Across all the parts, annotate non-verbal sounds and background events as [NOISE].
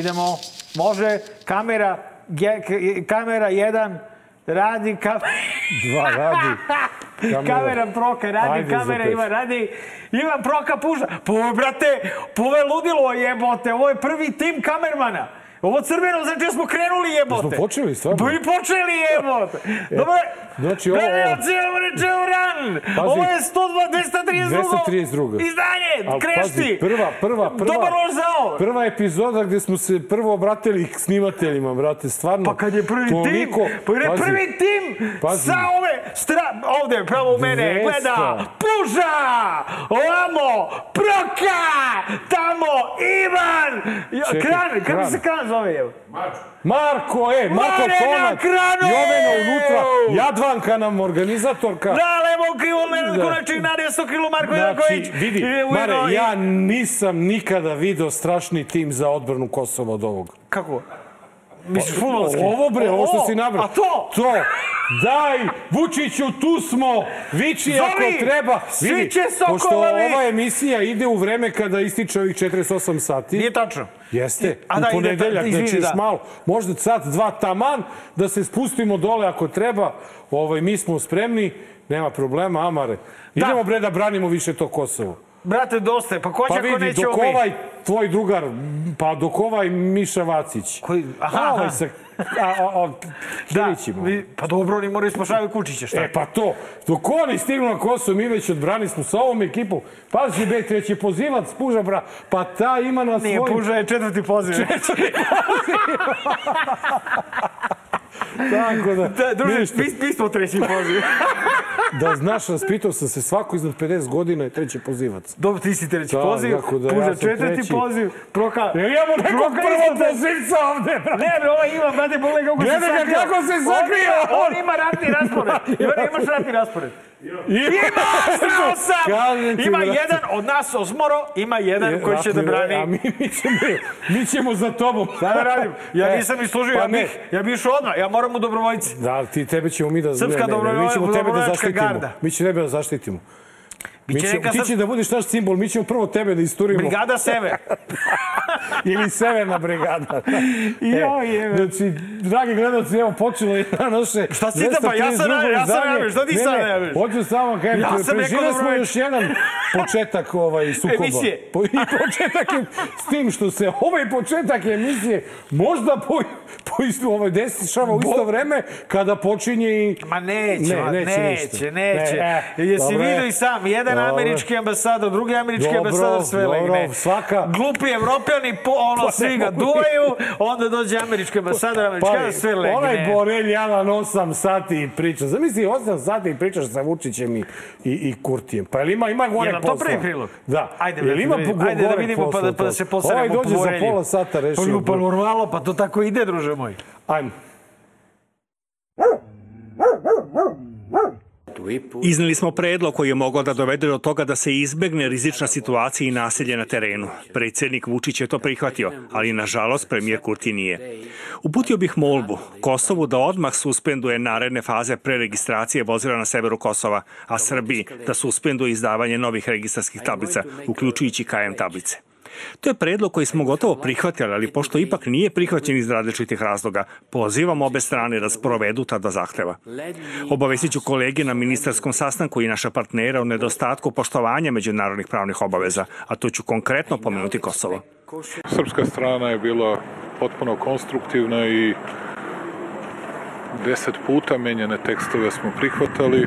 idemo. Može, kamera, k- kamera 1, radi kamera... Dva radi. [LAUGHS] Kamera proka radi, Ajde, kamera pet. radi. Ima proka pušta. Pa brate, ovo je ludilo jebote. Ovo je prvi tim kamermana. Ovo crveno znači da smo krenuli jebote. Smo počeli, stvarno? Pa i počeli jebote. Dobro je. znači, ovo- Federacija Vrečeuran. Pazi. Ovo je 102, 232. 232. Izdanje, Ali krešti. pazi, prva, prva, prva, Dobar loš zao. prva epizoda gde smo se prvo obratili k snimateljima, brate, stvarno. Pa kad je prvi toliko, tim, pa je prvi tim pazi. sa ove stra... Ovde, pravo u mene, 200. gleda, puža, ovamo, proka, tamo, Ivan, Čekaj, kran, kako se kran zove, evo? Marko, e, Marko Mare na kranu! Jovena unutra, Jadvanka nam organizatorka. Da, levo krivo, Nenad Da. Konačnik, Nadija Stokilo, Marko Znači, Janković. vidi, ujedno Mare, ja nisam nikada video strašni tim za odbranu Kosova od ovog. Kako? Misliš futbolski? Ovo bre, ovo što si nabrao. A to? To. Daj, Vučiću, tu smo. Viči Zovi, ako treba. svi Vidi, će Pošto sokolovi. ova emisija ide u vreme kada ističe ovih 48 sati. Nije tačno. Jeste, A da, u ide ta- ponedeljak, izvini, znači da. malo, možda sat, dva taman, da se spustimo dole ako treba. Ovaj, mi smo spremni, nema problema, Amare. Idemo bre da branimo više to Kosovo. Brate, dosta je. Pa ko će Pa ako vidi, nećemo dok mi? ovaj tvoj drugar, pa dok ovaj Miša Vacić. Koji- aha, A, ovaj aha. sa, a, a, a, Da, vi- pa dobro, oni moraju spašavaju kučiće, šta? E pa to, dok oni stignu na Kosovo, mi već odbrani smo sa ovom ekipom. Pazi, be, treći pozivac, puža, bra, pa ta ima na Nije, svojim... Puža je četvrti poziv. [LAUGHS] Tako da, Da, druže, mi, mi smo treći poziv. Da znaš, raspitao sam se, svako iznad 50 godina je treći pozivac. Dobro, ti si treći Da, poziv, tako da ja Puža sam četvrti treći. poziv, Proka... Jel imamo nekog prvo pozivca ovde, brate? Ne, bre, ovaj ima, brate, pogledaj kako se sakrio. kako se On sakrio! ima- On ima ratni raspored. Ivan, imaš ratni raspored. Ima, znao sam! Ima jedan od nas osmoro, ima jedan koji će da A brani. mi, mi, ćemo, mi ćemo za tobom. Šta da radim? Ja E, nisam islužio, pa ja bih, ja bih išao odmah, ja moram u dobrovoljci. Da, ti tebe ćemo mi da... Srpska ne, ne, mi ćemo tebe da zaštitimo. garda. Mi ćemo tebe da zaštitimo. Mi ćemo, ti će da budeš naš simbol, mi ćemo prvo tebe da isturimo. Brigada Sever. [LAUGHS] Ili severna brigada. [LAUGHS] Joj, jebe. Znači, dragi gledalci, evo počelo je na naše... Šta si ide, pa ja sam 232 najavio, ja sam najavio, šta ti ne, najavljaš? Hoću samo kažem, Ja sam rekao preživeli smo još jedan [LAUGHS] početak ovaj, sukoba. Emisije. Po, I početak je, s tim što se ovaj početak emisije možda po, po isto, ovaj, dešava u isto vreme kada počinje i... Ma neće, Ne, neće neće, ništa. neće. Ne, e, Jesi je. vidio i sam, jedan američki ambasador, drugi američki Dobro, ambasador sve dobro, legne. svaka- Glupi evropljani, po, ono, Pa svi ga duvaju, onda dođe američki ambasador, Pa, sve legne. Onaj Borelj Javan 8 sati priča. Zamisli 8 sati pričaš sa Vučićem i, i, i Kurtijem. Pa jel ima, ima gore Jel nam to posla? prvi prilog? Da. Ajde, jel ima da vidimo. go- Ajde da vidimo pa posla da, pa da se poseremo Ovaj po dođe za Borelju. pola sata rešio. Pa, pa normalno, pa to tako ide, druže moj. Ajmo. Izneli smo predlog koji je mogao da dovede do toga da se izbegne rizična situacija i nasilje na terenu. Predsjednik Vučić je to prihvatio, ali nažalost premijer Kurti nije. Uputio bih molbu Kosovu da odmah suspenduje naredne faze preregistracije vozila na severu Kosova, a Srbiji da suspenduje izdavanje novih registarskih tablica, uključujući KM tablice. To je predlog koji smo gotovo prihvatili, ali pošto ipak nije prihvaćen iz različitih razloga, pozivam obe strane da sprovedu tada zahteva. Obavestit ću kolege na ministarskom sastanku i naša partnera o nedostatku poštovanja međunarodnih pravnih obaveza, a to ću konkretno pomenuti Kosovo. Srpska strana je bila potpuno konstruktivna i deset puta menjane tekstove smo prihvatali,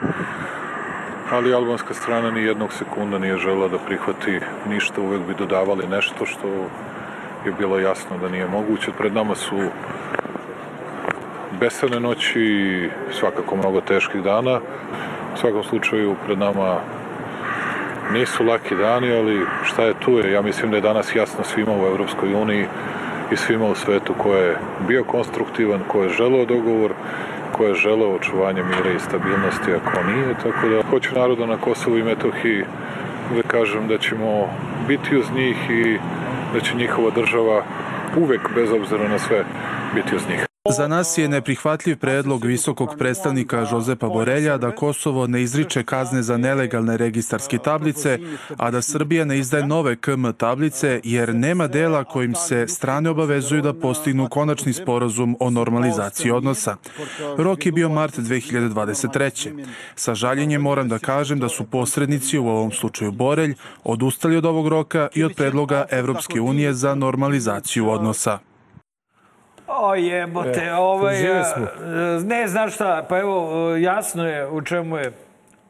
ali albanska strana ni jednog sekunda nije žela da prihvati ništa, uvek bi dodavali nešto što je bilo jasno da nije moguće. Pred nama su besane noći i svakako mnogo teških dana. U svakom slučaju pred nama nisu laki dani, ali šta je tu je, ja mislim da je danas jasno svima u Evropskoj uniji i svima u svetu ko je bio konstruktivan, ko je želeo dogovor, ko je želeo očuvanje mira i stabilnosti, a ko nije, tako da hoću naroda na Kosovu i Metohiji da kažem da ćemo biti uz njih i da će njihova država uvek, bez obzira na sve, biti uz njih. Za nas je neprihvatljiv predlog visokog predstavnika Žozepa Borelja da Kosovo ne izriče kazne za nelegalne registarske tablice, a da Srbija ne izdaje nove KM tablice, jer nema dela kojim se strane obavezuju da postignu konačni sporazum o normalizaciji odnosa. Rok je bio mart 2023. Sa žaljenjem moram da kažem da su posrednici, u ovom slučaju Borelj, odustali od ovog roka i od predloga Evropske unije za normalizaciju odnosa. O jebote, E, ovaj... smo. Ne, znaš šta, pa evo, jasno je u čemu je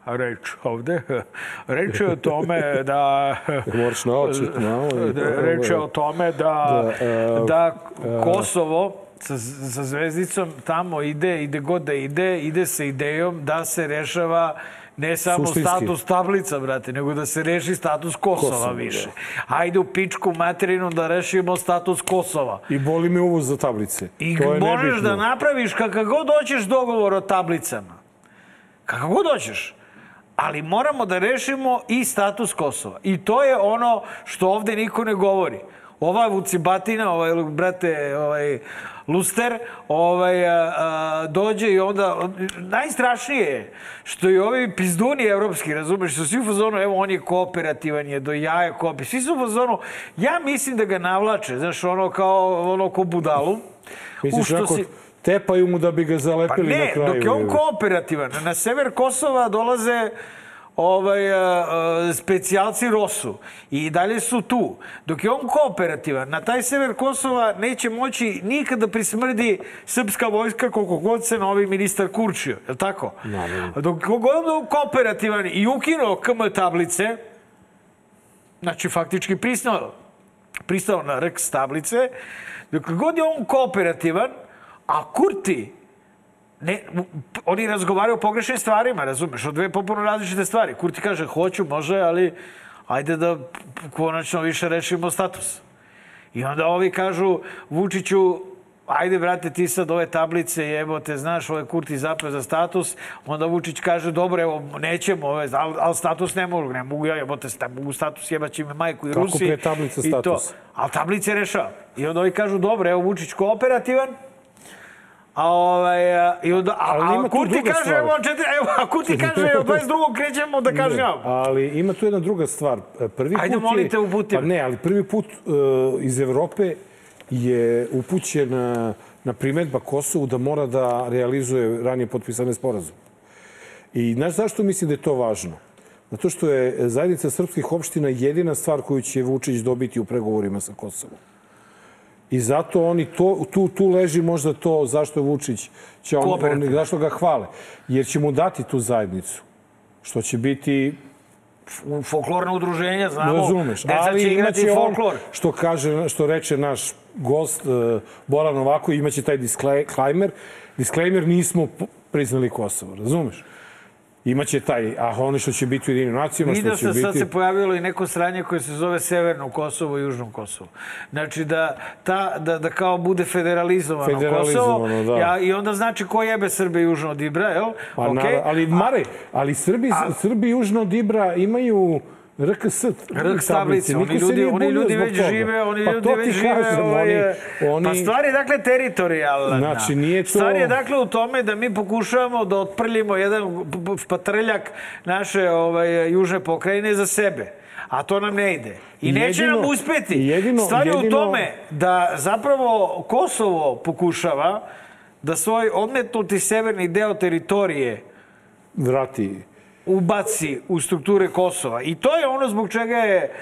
reč ovde. [LAUGHS] Reč je o tome da... [LAUGHS] Moraš naočit malo. [LAUGHS] Da, Reč je o tome da, Da, e, da Kosovo sa, sa zvezdicom tamo ide, ide god da ide, ide sa idejom da se rešava ne samo Suštinski. status tablica, brate, nego da se reši status Kosova, Kosova, više. Ajde u pičku materinu da rešimo status Kosova. I boli me uvoz za tablice. I to je možeš nebitno. da napraviš kakav god hoćeš dogovor o tablicama. Kakav god hoćeš. Ali moramo da rešimo i status Kosova. I to je ono što ovde niko ne govori. Ova vucibatina, ovaj, brate, ovaj, luster, ovaj, a, a, dođe i onda... Najstrašnije je što i ovi pizduni evropski, razumeš, što svi u fazonu, evo, on je kooperativan, je do jaja koopi. Svi su u fazonu, ja mislim da ga navlače, znaš, ono kao, ono ko budalu. Misliš, onako, si- tepaju mu da bi ga Pa zalepili na ne, kraju. dok je on kooperativan. Na sever Kosova dolaze ovaj, a, a, specijalci Rosu i dalje su tu. Dok je on kooperativan, na taj sever Kosova neće moći nikada da prismrdi srpska vojska koliko god se novi ministar kurčio. Je li tako? Dok god je kooperativan i ukinuo KM tablice, znači faktički pristao, pristao na RX tablice, dok god je on kooperativan, a Kurti ne, oni razgovaraju o pogrešnim stvarima, razumeš, o dve popuno različite stvari. Kurti kaže, hoću, može, ali ajde da konačno više rešimo status. I onda ovi kažu, Vučiću, ajde, brate, ti sad ove tablice, jebote, znaš, ovaj Kurti zapeo za status, onda Vučić kaže, dobro, evo, nećemo ove, ali, ali status ne mogu, ne mogu ja, jebote, sta, mogu status, jebaći me majku i Kako Rusi. pre tablica i to. status? Ali tablice rešava. I onda ovi kažu, dobro, evo, Vučić kooperativan, A ovaj, a, i onda, a, Ali a ima tu Kurti kaže, stvar. evo, četiri, evo, a Kurti kaže, od 22. krećemo da kažnjavamo. Ali ima tu jedna druga stvar. Prvi Ajde, put molim te, je, uputi me. Pa ne, ali prvi put uh, iz Evrope je upućen uh, na primetba Kosovu da mora da realizuje ranije potpisane sporazume. I znaš zašto mislim da je to važno? Zato što je zajednica srpskih opština jedina stvar koju će Vučić dobiti u pregovorima sa Kosovom. I zato oni to, tu, tu leži možda to zašto je Vučić, će on, on, zašto ga hvale. Jer će mu dati tu zajednicu. Što će biti U folklorna udruženja, znamo, Razumeš, ali imaće on, folklor. što, kaže, što reče naš gost uh, Boran ovako, imaće taj disclaimer. Disclaimer, nismo priznali Kosovo, razumeš? Imaće taj, a ono što će biti u jedinim nacijama, što Vidio će sam, sad biti... se pojavilo i neko sranje koje se zove Severno Kosovo i Južno Kosovo. Znači da, ta, da, da kao bude federalizovano, Federalizovano, Kosovo. da. Ja, I onda znači ko jebe Srbe južno od Ibra, jel? Pa, okay. ali, Mare, ali Srbi, Srbi južno od Ibra imaju RKS RX tablice, oni ljudi, oni ljudi već žive, oni pa ljudi već žive. kažem, ovaj, oni, Pa stvar je dakle teritorijalna. Znači, nije to- Stvar je dakle u tome da mi pokušavamo da otprljimo jedan patrljak naše ovaj, južne pokrajine za sebe. A to nam ne ide. I neće Jedino- nam uspeti. jedino- Stvar je u jedino- tome da zapravo Kosovo pokušava da svoj odmetnuti severni deo teritorije vrati ubaci u strukture Kosova. I to je ono zbog čega je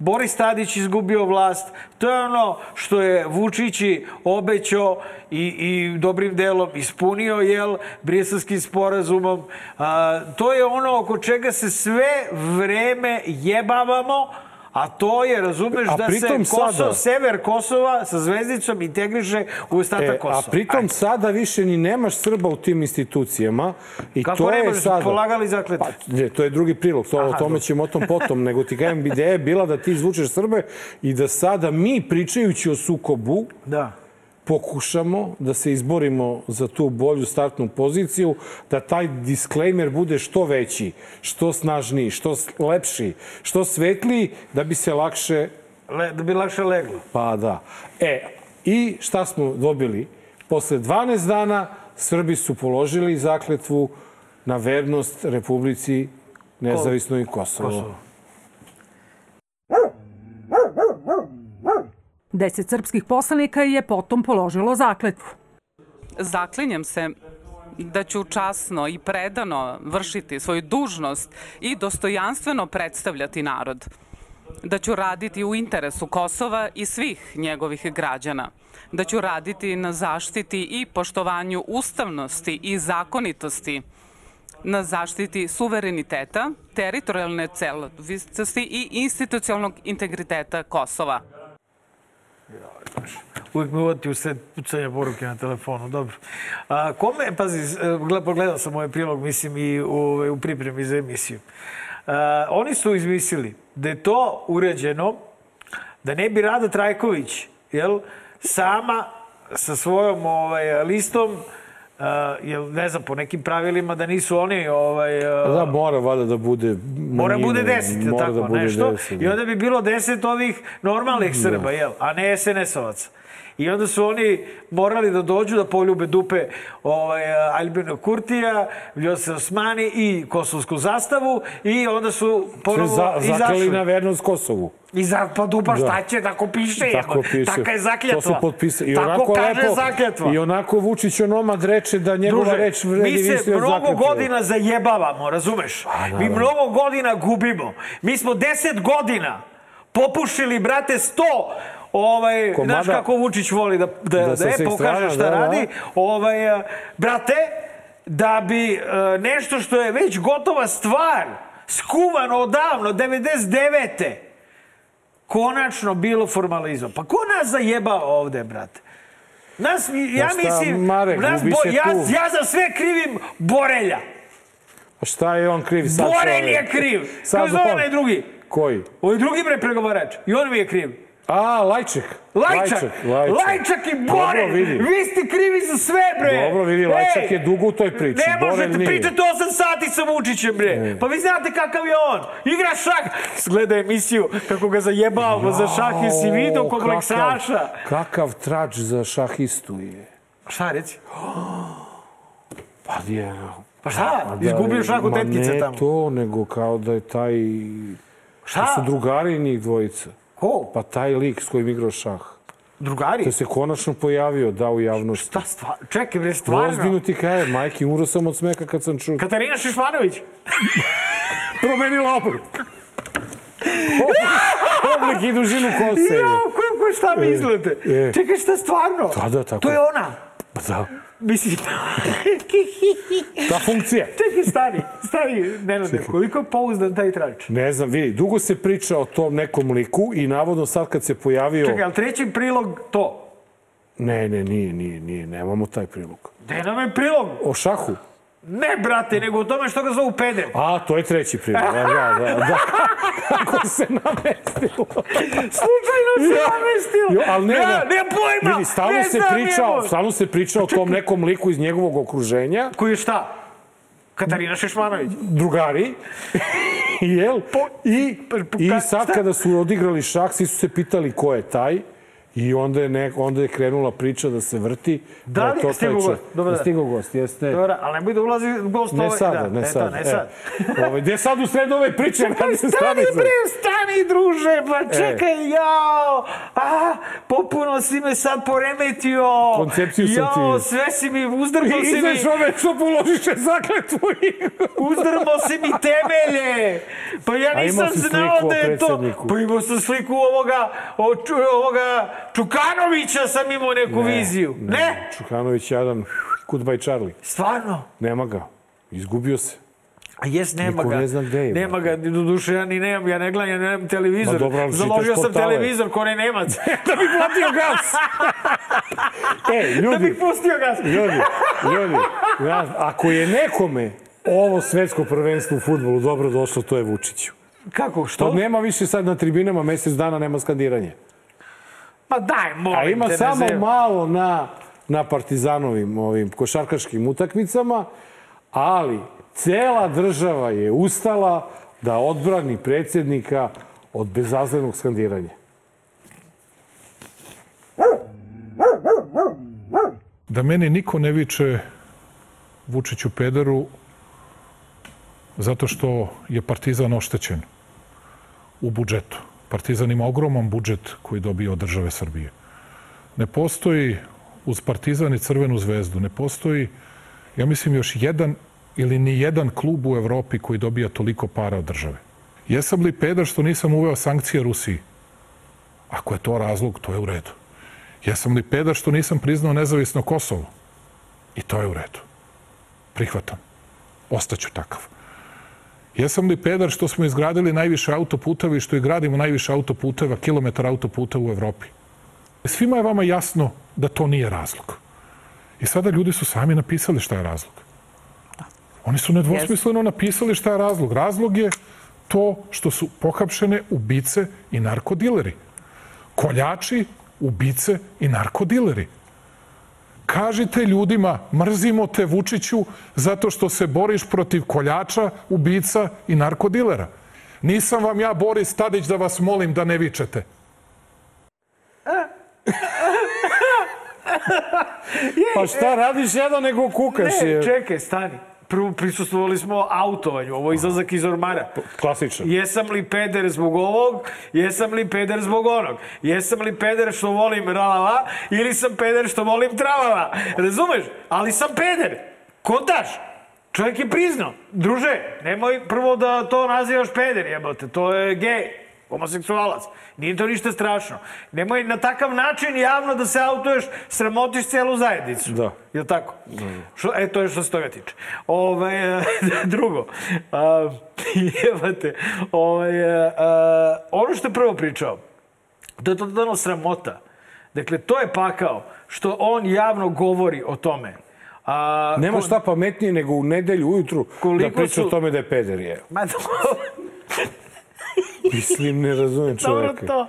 Boris Tadić izgubio vlast. To je ono što je Vučići obećao i, i dobrim delom ispunio, jel, briselskim sporazumom. A, to je ono oko čega se sve vreme jebavamo, a to je, razumeš, A da se pritom Kosov, sada- sever Kosova sa zvezdicom integriše u ostatak E, a Kosova. pritom Ajde. sada više ni nemaš Srba u tim institucijama. I Kako to je nemaš? sada... Polagali zakletvu. Pa, ne, to je drugi prilog, to, o Aha, tome dobro. ćemo o tom potom, [LAUGHS] nego ti kažem, ideja je bila da ti izvučeš Srbe i da sada mi, pričajući o sukobu, Da. Pokušamo da se izborimo za tu bolju startnu poziciju, da taj disclaimer bude što veći, što snažniji, što lepši, što svetliji, da bi se lakše Le, da bi lakše leglo. Pa da. E, i šta smo dobili? posle 12 dana Srbi su položili zakletvu na vernost Republici nezavisnoj Kosovo. Kosovo. Deset srpskih poslanika je potom položilo zakletvu. Zaklinjem se da ću časno i predano vršiti svoju dužnost i dostojanstveno predstavljati narod. Da ću raditi u interesu Kosova i svih njegovih građana. Da ću raditi na zaštiti i poštovanju ustavnosti i zakonitosti na zaštiti suvereniteta, teritorijalne celovitosti i institucionalnog integriteta Kosova. Uvijek me uvati u sred pucanja poruke na telefonu, dobro. A, kome, pazi, gled- pogledao sam ovaj prilog, mislim, i u, u pripremi za emisiju. A, oni su izmislili da je to uređeno da ne bi Rada Trajković, jel, sama sa svojom ovaj, listom, Uh, jel, ne znam, po nekim pravilima da nisu oni ovaj, uh, Da, mora valjda da bude Mora manjina, bude deset, jel mora tako, da bude nešto. deset, I onda bi bilo deset ovih normalnih Srba, jel? A ne SNS-ovaca. I onda su oni morali da dođu da poljube dupe ovaj, Albina Kurtija, Vljose Osmani i kosovsku zastavu i onda su ponovo za, izašli. na vernost Kosovu. I za, pa dupa šta Da. će, tako piše. Tako piše. Taka je zakljetva. To su potpisali. I tako onako kaže lepo, zakljetva. I onako Vučić onomad reče da njegova Druže, reč vredi mi se više od mnogo zakletve. godina zajebavamo, razumeš? mi mnogo godina gubimo. Mi smo deset godina popušili, brate, sto Ovaj, Komada. znaš kako Vučić voli da, da, Da da, je, svih pokaže šta da, da. radi. Ovaj, eh, brate, da bi eh, nešto što je već gotova stvar, skuvano odavno, 99. konačno bilo formalizam. Pa ko nas zajebao ovde, brate? Nas, ja šta, mislim, Marek, nas bo, ja, tu. ja za sve krivim Borelja. Pa šta je on kriv sad? Borelj je kriv. Sad Kako zove onaj drugi? Koji? Ovaj drugi bre pregovarač. I on mi je kriv. A, Lajček. Lajčak. Lajčak, i Borelj. Dobro vidi. Vi ste krivi za sve, bre. Dobro vidi, Lajčak je dugo u toj priči. Ne možete nije. pričati 8 sati sa Vučićem, bre. Pa vi znate kakav je on. Igra šah. Gleda emisiju kako ga zajebavamo za šah. Jesi vidio Jao, kompleksaša? Kakav, trač za šahistu je. Šta reci? [GASPS] Pa je... Pa šta? Pa da, Izgubio šah u ma tetkice ne tamo. to, nego kao da je taj... Šta? To su drugari njih dvojica. Ko? Pa taj lik s kojim igrao šah. Drugari? To se konačno pojavio, da u javnosti. Šta stvar? Čekaj, bre, stvarno? Ozbiljno ti kaje, majke, umro sam od smeka kad sam čuo. Katarina Šišmanović. [LAUGHS] Promenila oblik. oblik i dužinu kose. Jo, kako šta mislite? e. Čekaj, šta stvarno? Da, da, tako. To je ona. Pa da, Mislim, [LAUGHS] ta funkcija. čekaj, stani, stani, Nenade, koliko je pouzdan taj trač? Ne znam, vidi, dugo se priča o tom nekom liku i navodno sad kad se pojavio... Čekaj, ali treći prilog to. Ne, ne, nije, nije, nije, nemamo taj prilog. Gde nam je prilog? O šahu? Ne, brate, nego o tome što ga zovu peder. A, to je treći prilog, da, da, da. da. [LAUGHS] Kako se namestilo. Slučajno se namestilo. Jo, ali ne, ne, ne. ne pojma. Vidi, stalno ne se znam priča, jebo. stalno se priča o tom nekom liku iz njegovog okruženja, Koji je šta? Katarina Šešmanović. drugari, [LAUGHS] jel? I, I ka- sad šta? kada su odigrali šah, svi su se pitali ko je taj. I onda je, nek, onda je krenula priča da se vrti. Da li to je čovjek. gost? Dobar Da dan. stigao gost, jeste. Dobro, ali nemoj da ulazi gost Ne ovaj. sada, da, ne to, sad. ne sad. E, [LAUGHS] ovaj, gde sad u sred ove priče? Čekaj, stani bre, stani druže, E. pa čekaj, jao, a, popuno si me sad poremetio. Koncepciju sam jao, ti- sve si mi, uzdrmo si mi, Ideš ove što položiše zakletvu [LAUGHS] i... uzdrmo si mi temelje. Pa ja nisam znao da je to. Pa imao sam sliku ovoga, o, ču, ovoga Čukanovića sam imao neku viziju. Ne? Čukanović je jedan Goodbye Charlie. Stvarno? Nema ga. Izgubio se. A jes, nema Niko ga. ne zna gde je, Nema ga, do duše ja ni nemam, ja ne gledam, ja nemam televizor. Ma dobro, ali Založio sam portale. televizor ko ne Nemac. [LAUGHS] da bi platio gas! [LAUGHS] e, da ljudi, bih pustio gas. ljudi, ljudi, ja, ako je nekome ovo svetsko prvenstvo u futbolu dobro došlo, to je Vučiću. Kako, To što? nema više sad na tribinama, mesec dana nema skandiranje. Pa daj, molim A ima te, ne samo zajeb- malo na, na partizanovim ovim košarkaškim utakmicama, ali cela država je ustala da odbrani predsjednika od bezazlenog skandiranja. da meni niko ne viče Vučiću pederu zato što je Partizan oštećen u budžetu. Partizan ima ogroman budžet koji dobija od države Srbije. Ne postoji uz Partizan i Crvenu zvezdu, ne postoji, ja mislim, još jedan ili ni jedan klub u Evropi koji dobija toliko para od države. Jesam li peder što nisam uveo sankcije Rusiji? Ako je to razlog, to je u redu. Jesam li peder što nisam priznao nezavisno Kosovo? I to je u redu. Prihvatam. Ostaću takav. Jesam li pedar što smo izgradili najviše autoputeva i što i gradimo najviše autoputeva, kilometar autoputeva u Evropi? Svima je vama jasno da to nije razlog. I sada ljudi su sami napisali šta je razlog. Oni su nedvosmisleno napisali šta je razlog. Razlog je to što su pohapšene ubice i narkodileri. Koljači, ubice i narkodileri. Kažite ljudima, mrzimo te Vučiću zato što se boriš protiv koljača, ubica i narkodilera. Nisam vam ja Boris Tadić da vas molim da ne vičete. [LAUGHS] Pa šta radiš jedno nego kukaš? Ne, je? čekaj, stani. Prvo prisustvovali smo autovanju, ovo je izlazak iz ormara. Klasičan. Jesam li peder zbog ovog, jesam li peder zbog onog. Jesam li peder što volim ralala ili sam peder što volim tralala. Razumeš? Ali sam peder. Kontaš? Čovjek je priznao. Druže, nemoj prvo da to nazivaš peder, jebote. To je gej, homoseksualac. Nije to ništa strašno. Nemoj na takav način javno da se autuješ, sramotiš celu zajednicu. Da. Jel tako? Što, e, to je što se toga tiče. Ove, [LAUGHS] drugo, a, [LAUGHS] jebate, ove, a, ono što je prvo pričao, to je totalno sramota. Dakle, to je pakao što on javno govori o tome. A, Nema ko- šta pametnije nego u nedelju ujutru da priča su- o tome da je peder je. Ma [LAUGHS] Mislim, ne razumem dobro čoveka. to.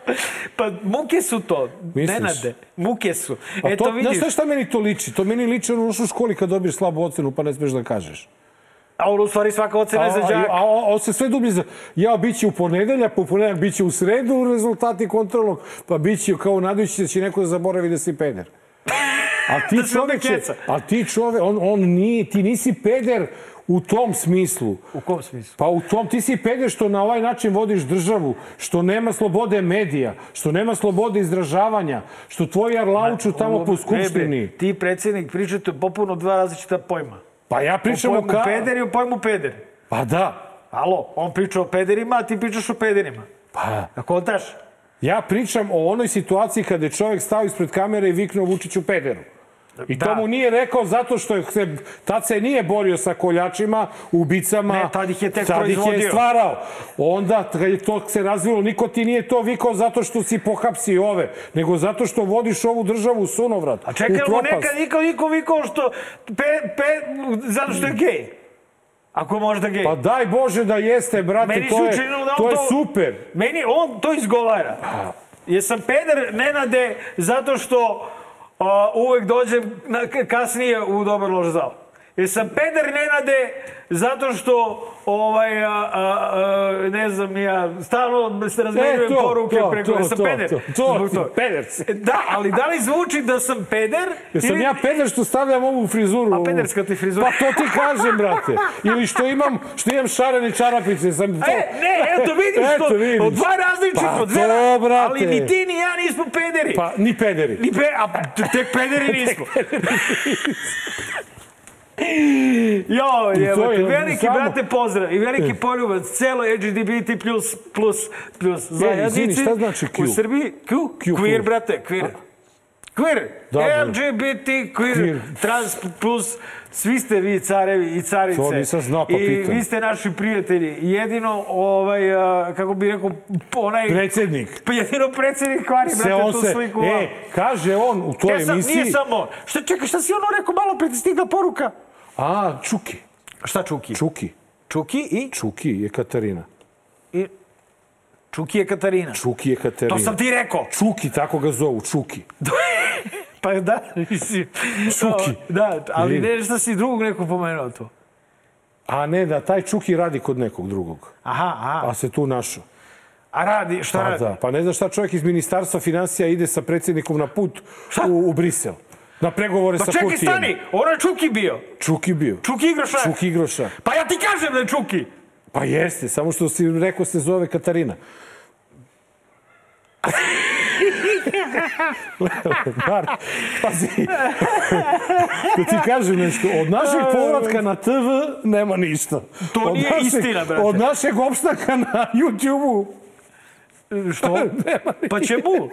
Pa muke su to, Misliš? Nenade. Muke su. A Eto to, vidiš. znaš šta meni to liči? To meni liči ono što u školi kad dobiješ slabu ocenu pa ne smeš da kažeš. A ono u stvari svaka ocena A, je za a, đaka. a, a, on se sve dublje za... Ja bit će u ponedeljak, po ponedeljak bit će u sredu rezultati kontrolnog, pa bit će kao nadajući da će neko da zaboravi da si peder. A ti [LAUGHS] Da čoveče, a ti čove, on, on nije, ti nisi peder u tom smislu. U kom smislu? Pa u tom ti si peder što na ovaj način vodiš državu, što nema slobode medija, što nema slobode izražavanja, što tvoji arlauču tamo po skupštini. Ne, bre, ti predsjednik pričate popuno dva različita pojma. Pa ja O pričam o pojmu ka... peder i o pojmu peder. Pa da. Alo, on priča o pederima, a ti pričaš o pederima. Pa, A kontaš? ja pričam o onoj situaciji kada je čovjek stao ispred kamere i viknuo Vučiću pederu. I Da. to mu nije rekao zato što se, tad se nije borio sa koljačima, ubicama. Ne, tad ih je tek tad ih je proizvodio. stvarao. Onda, kad je to se razvilo, niko ti nije to vikao zato što si pohapsio ove, nego zato što vodiš ovu državu u sunovrat. A čekaj, mu nekad niko, niko vikao što... Pe, pe, zato što je gej. Ako je možda gej. Pa daj Bože da jeste, brate, Meni to je, da to je super. Meni on to izgovara. Jesam peder Nenade zato što uvek dođem na, kasnije u dobar loš zal. Jesam peder Nenade zato što ovaj, a, a, a, ne znam, ja, stalno se razmenjujem E, to, poruke to, preko, to, jesam to, peder. to, to toga. peder si. Da, ali da li zvuči da sam peder? Jesam ili- ja peder što stavljam ovu frizuru? A ovu? pederska ti frizura. Pa to ti kažem, brate. Ili što imam, što imam šarene čarapice. Sam to... E, ne, eto vidiš Eto, to. vidiš. Od dva različita, Pa od dve, to, brate. ali ni ti ni ja nismo pederi. Pa, ni pederi. Ni pe, a t- tek pederi [LAUGHS] nismo. Jo, jebate, je veliki samo- brate pozdrav i veliki poljubac celoj LGBT plus plus plus zajednici. izvini, šta znači Q? U Srbiji Q, Q, queer brate, queer. Queer, Dobro. LGBT, queer, Queer. trans plus, svi ste vi carevi i carice. To nisam znao, pa I vi ste naši prijatelji. Jedino, ovaj, kako bi rekao, onaj... Predsednik. Pa jedino predsednik kvari, brate, tu se, sliku. e, kaže on u toj Ja sam, emisiji... nije samo. Šta, čekaj, šta si ono rekao, malo pre ti stigla poruka? A, Čuki. Šta Čuki? Čuki. Čuki i? Čuki je Katarina. i... Čuki je Katarina. Čuki je Katarina. To sam ti rekao. Čuki, tako ga zovu, Čuki. [LAUGHS] pa da, mislim. Čuki. Da, ali ne, šta si drugog neko pomenuo to. A ne, da taj Čuki radi kod nekog drugog. Aha, aha. A se tu našao. A radi, šta Pa radi? da, pa ne znaš šta čovjek iz ministarstva financija ide sa predsjednikom na put u, u Brisel. Na pregovore Pa sa čekaj, Kurtijem. stani, ono je Čuki bio. Čuki bio. Čuki igroša. Čuki igroša. Pa ja ti kažem da je Čuki. Pa jeste, samo što si rekao se zove Katarina. [LAUGHS] Mar, pazi, da ti kažem nešto, od našeg povratka na TV nema ništa. To od nije našeg, istina, brate. Od našeg opstanka na YouTube-u Što? [LAUGHS] Pa čemu? [LAUGHS]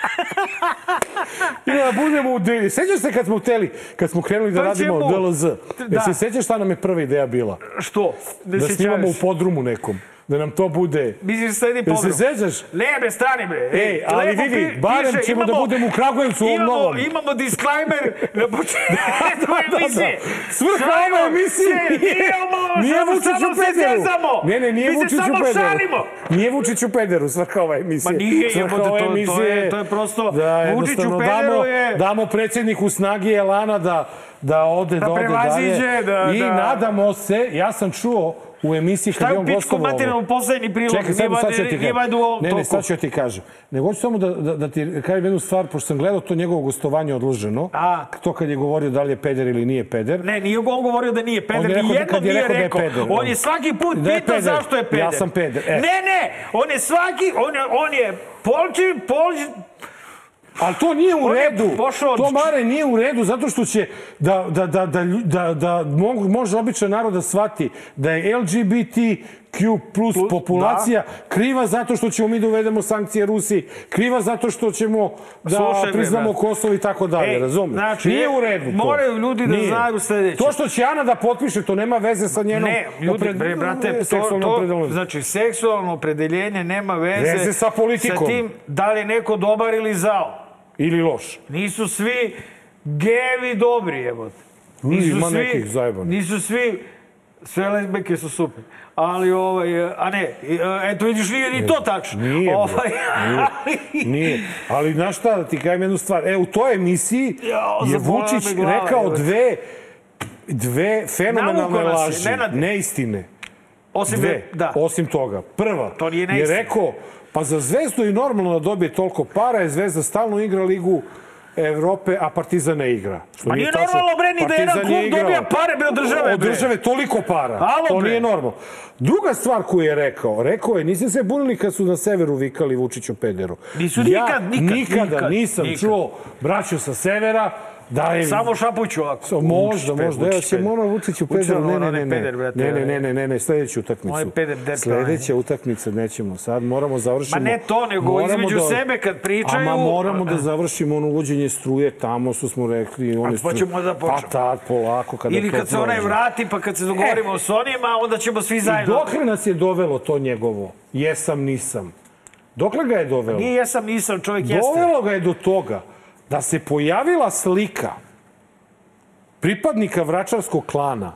[LAUGHS] I da budemo u deli. Sećaš se kad smo hteli, kad smo krenuli da Pa radimo čemu? DLZ? Da. Da. se sećaš šta nam je prva ideja bila? Što? Ne Da snimamo u podrumu nekom. Da nam to bude... Misliš sledi Jel pogrom? se sećaš? Ne, be, stani bre. Ej, ali lepo vidi, barem piše, ćemo da budemo u Kragujevcu u ovom imamo, novom. Imamo disclaimer na početku [LAUGHS] emisije. Svrha Šalimo ove emisije se, nije, nije ovo, nije samo- Vučić u pederu. Ne, ne, nije Mi se Vučić u samo pederu. šalimo. Nije Vučić u pederu, svrha ove emisije. Ma nije, Svrha jebote, ove to- to emisije je- to je prosto- da, Vučić u pederu damo, je- damo predsjedniku snagi elana da, da ode, da, Da ode dalje. da- I da- nadamo se, ja sam čuo u emisiji Šta kad je je u pičku materinu poslednji prilog? Čekaj, sad, sad ću ti kažem. Ne, ne, sad ću ti kažem. Nego hoću samo da, da, da ti kažem jednu stvar, pošto sam gledao to njegovo gostovanje odloženo. A. To kad je govorio da li je peder ili nije peder. Ne, nije on govorio da nije peder, ni da jednom kad je nije rekao da je peder, On je svaki put Da pitao peder. zašto je peder. Ja sam peder, e. Ne, ne, on je svaki, on je, on je polči, polči, Ali to nije u redu. pošao To, Mare, nije u redu zato što će da, da, da, da, da, da može običan narod da shvati da je LGBTQ plus populacija kriva zato što ćemo mi da uvedemo sankcije Rusiji, kriva zato što ćemo da Slušaj me, priznamo brate. Kosovo i tako dalje, Ej, razumiješ? znači, nije u redu to. moraju ljudi da Nije. znaju sledeće. To što će Ana da potpiše, to nema veze sa njenom Ne, ljudi, opred- bre, brate, to, to, znači, seksualno opredeljenje nema veze, Veze sa politikom. Sa tim da li je neko dobar ili zao. Ili loš. Nisu svi gevi dobri, jebote. Nisu Ima svi, nekih zajebanih. Nisu svi, sve lesbeke su super. Ali, ovaj, a ne, eto vidiš, nije ni to tačno. Nije, ovaj, Nije. Nije. Ali znaš šta, da ti kažem jednu stvar. E, u toj emisiji Jao, je Vučić glava, rekao evo. dve, dve fenomenalne laži. Nenade. Neistine. Osim Dve. da. Osim toga. Prva To je rekao, pa za Zvezdu je normalno da dobije toliko para, je Zvezda stalno igra ligu Evrope, a Partizan ne igra. Što Ma nije tačno. normalno, bre, ni da jedan je klub dobija pare, bre, od države, Od bre. države toliko para. Alo, to bre. nije normalno. Druga stvar koju je rekao, rekao je, niste se bunili kad su na severu vikali Vučiću pederu. Nisu ja nikad, nikad, nikada nikad, nisam nikad. čuo braću sa severa da je... Samo šapuću ovako. So, možda, možda. Evo Vučić, peder. ono Vučiću Vučić. Ne, ono, ne, ne, ne. peder, brate, Ne, ne, onaj. ne, ne, ne, ne, sledeću utakmicu. Onaj peder derpa, Sledeća utakmica nećemo. Sad moramo završimo. Ma ne to, nego Moramo između sebe kad pričaju- Ama moramo da završimo ono uvođenje struje tamo što smo rekli. One pa ćemo da počnemo. Pa tad, polako. Kada Ili kad se onaj vrati, pa kad se dogovorimo s onima, onda ćemo svi zajedno. dokle nas je dovelo to njegovo? Jesam, nisam. Dokle ga je dovelo? Nije jesam, nisam, čovjek jeste. Dovelo ga je do toga da se pojavila slika pripadnika vračarskog klana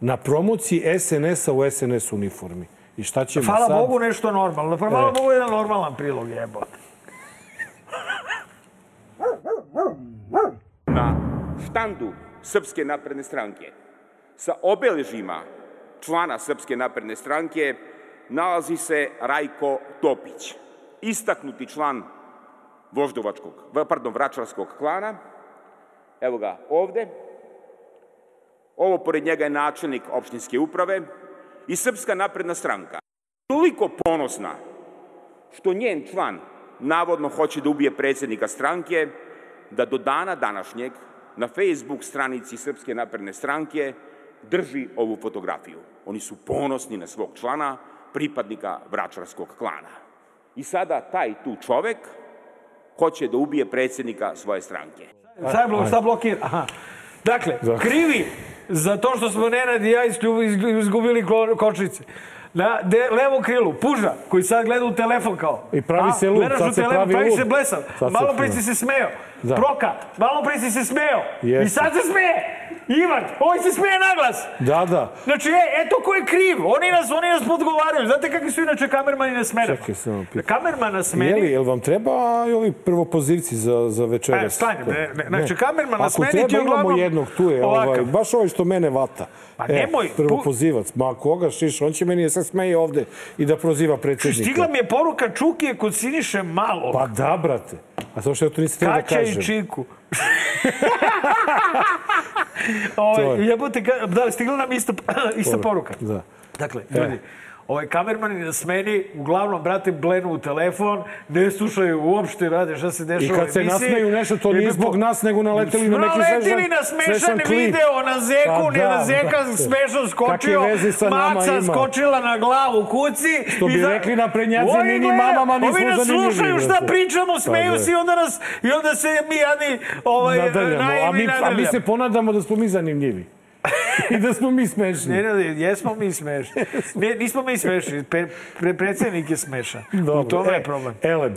na promociji SNS-a u SNS uniformi. I šta ćemo Hvala sad? Bogu nešto normalno. Pa hvala E. Bogu jedan normalan prilog jebote. na štandu Srpske napredne stranke sa obeležima člana Srpske napredne stranke nalazi se Rajko Topić, istaknuti član voždovačkog, pardon, vračarskog klana. Evo ga ovde. Ovo pored njega je načelnik opštinske uprave i Srpska napredna stranka. Toliko ponosna što njen član navodno hoće da ubije predsjednika stranke, da do dana današnjeg na Facebook stranici Srpske napredne stranke drži ovu fotografiju. Oni su ponosni na svog člana, pripadnika vračarskog klana. I sada taj tu čovek hoće da ubije predsjednika svoje stranke. Blo, šta blokira? Aha. Dakle, krivi za to što smo Nenad i ja izgubili kočnice. Na de, levo krilu, puža, koji sad gleda u telefon kao. I pravi se lud, sad se telefon, pravi pravi se blesav. Malo pre si se smeo. Da. Proka, malo pre si se smeo. Jeste. I sad se smeje. Ivan, ovaj se smeje naglas. Da, da. Znači, e, eto ko je kriv. Oni nas, oni nas podgovaraju. Znate kakvi su inače kamermani na smenama? Čekaj, samo pitam. Kamerman na Je smeni... li, jel vam treba ovi prvopozivci za, za večeras? E, stani, ne, ne, znači, kamerman na Ako smeni treba, ti je imamo uglavnom jednog, tu je, ovakav. ovaj, baš ovaj što mene vata. Pa E, nemoj, Prvopozivac, ma koga šiš, on će meni da se smeje ovde i da proziva predsjednika. Stigla mi je poruka Čukije kod Siniše Malo. Pa da, brate. A to što ja to nisam htio da Kaća i kažem. Čiku. Ovaj, To je. jebote, da li stigla nam [CLEARS THROAT] ista, ista poruka? Da. Dakle, ljudi, ovaj kamerman na smeni, uglavnom, brate, blenu u telefon, ne slušaju uopšte, rade šta se dešava I kad se nasmeju nešto, to nije zbog nas, nego naleteli na neki Naletili svešan- na smešan video, na zeku, Pa ne da, na zeka, brate. smešan skočio, Kakve veze sa nama maca skočila na glavu kuci. Što bi rekli naprednjaci, Ovi mi ni mamama nismo Ovi nas zanimljivi, slušaju šta pričamo, smeju Pa da. se i onda, nas, i onda se mi jadni ovaj, naivni mi, a mi nadrljamo. se ponadamo da smo mi zanimljivi. [LAUGHS] I da smo mi smešni. Ne, ne, jesmo mi smešni. [LAUGHS] Ne, nismo mi smešni, pre, pre, predsjednik je smešan. U tome je problem. Elem.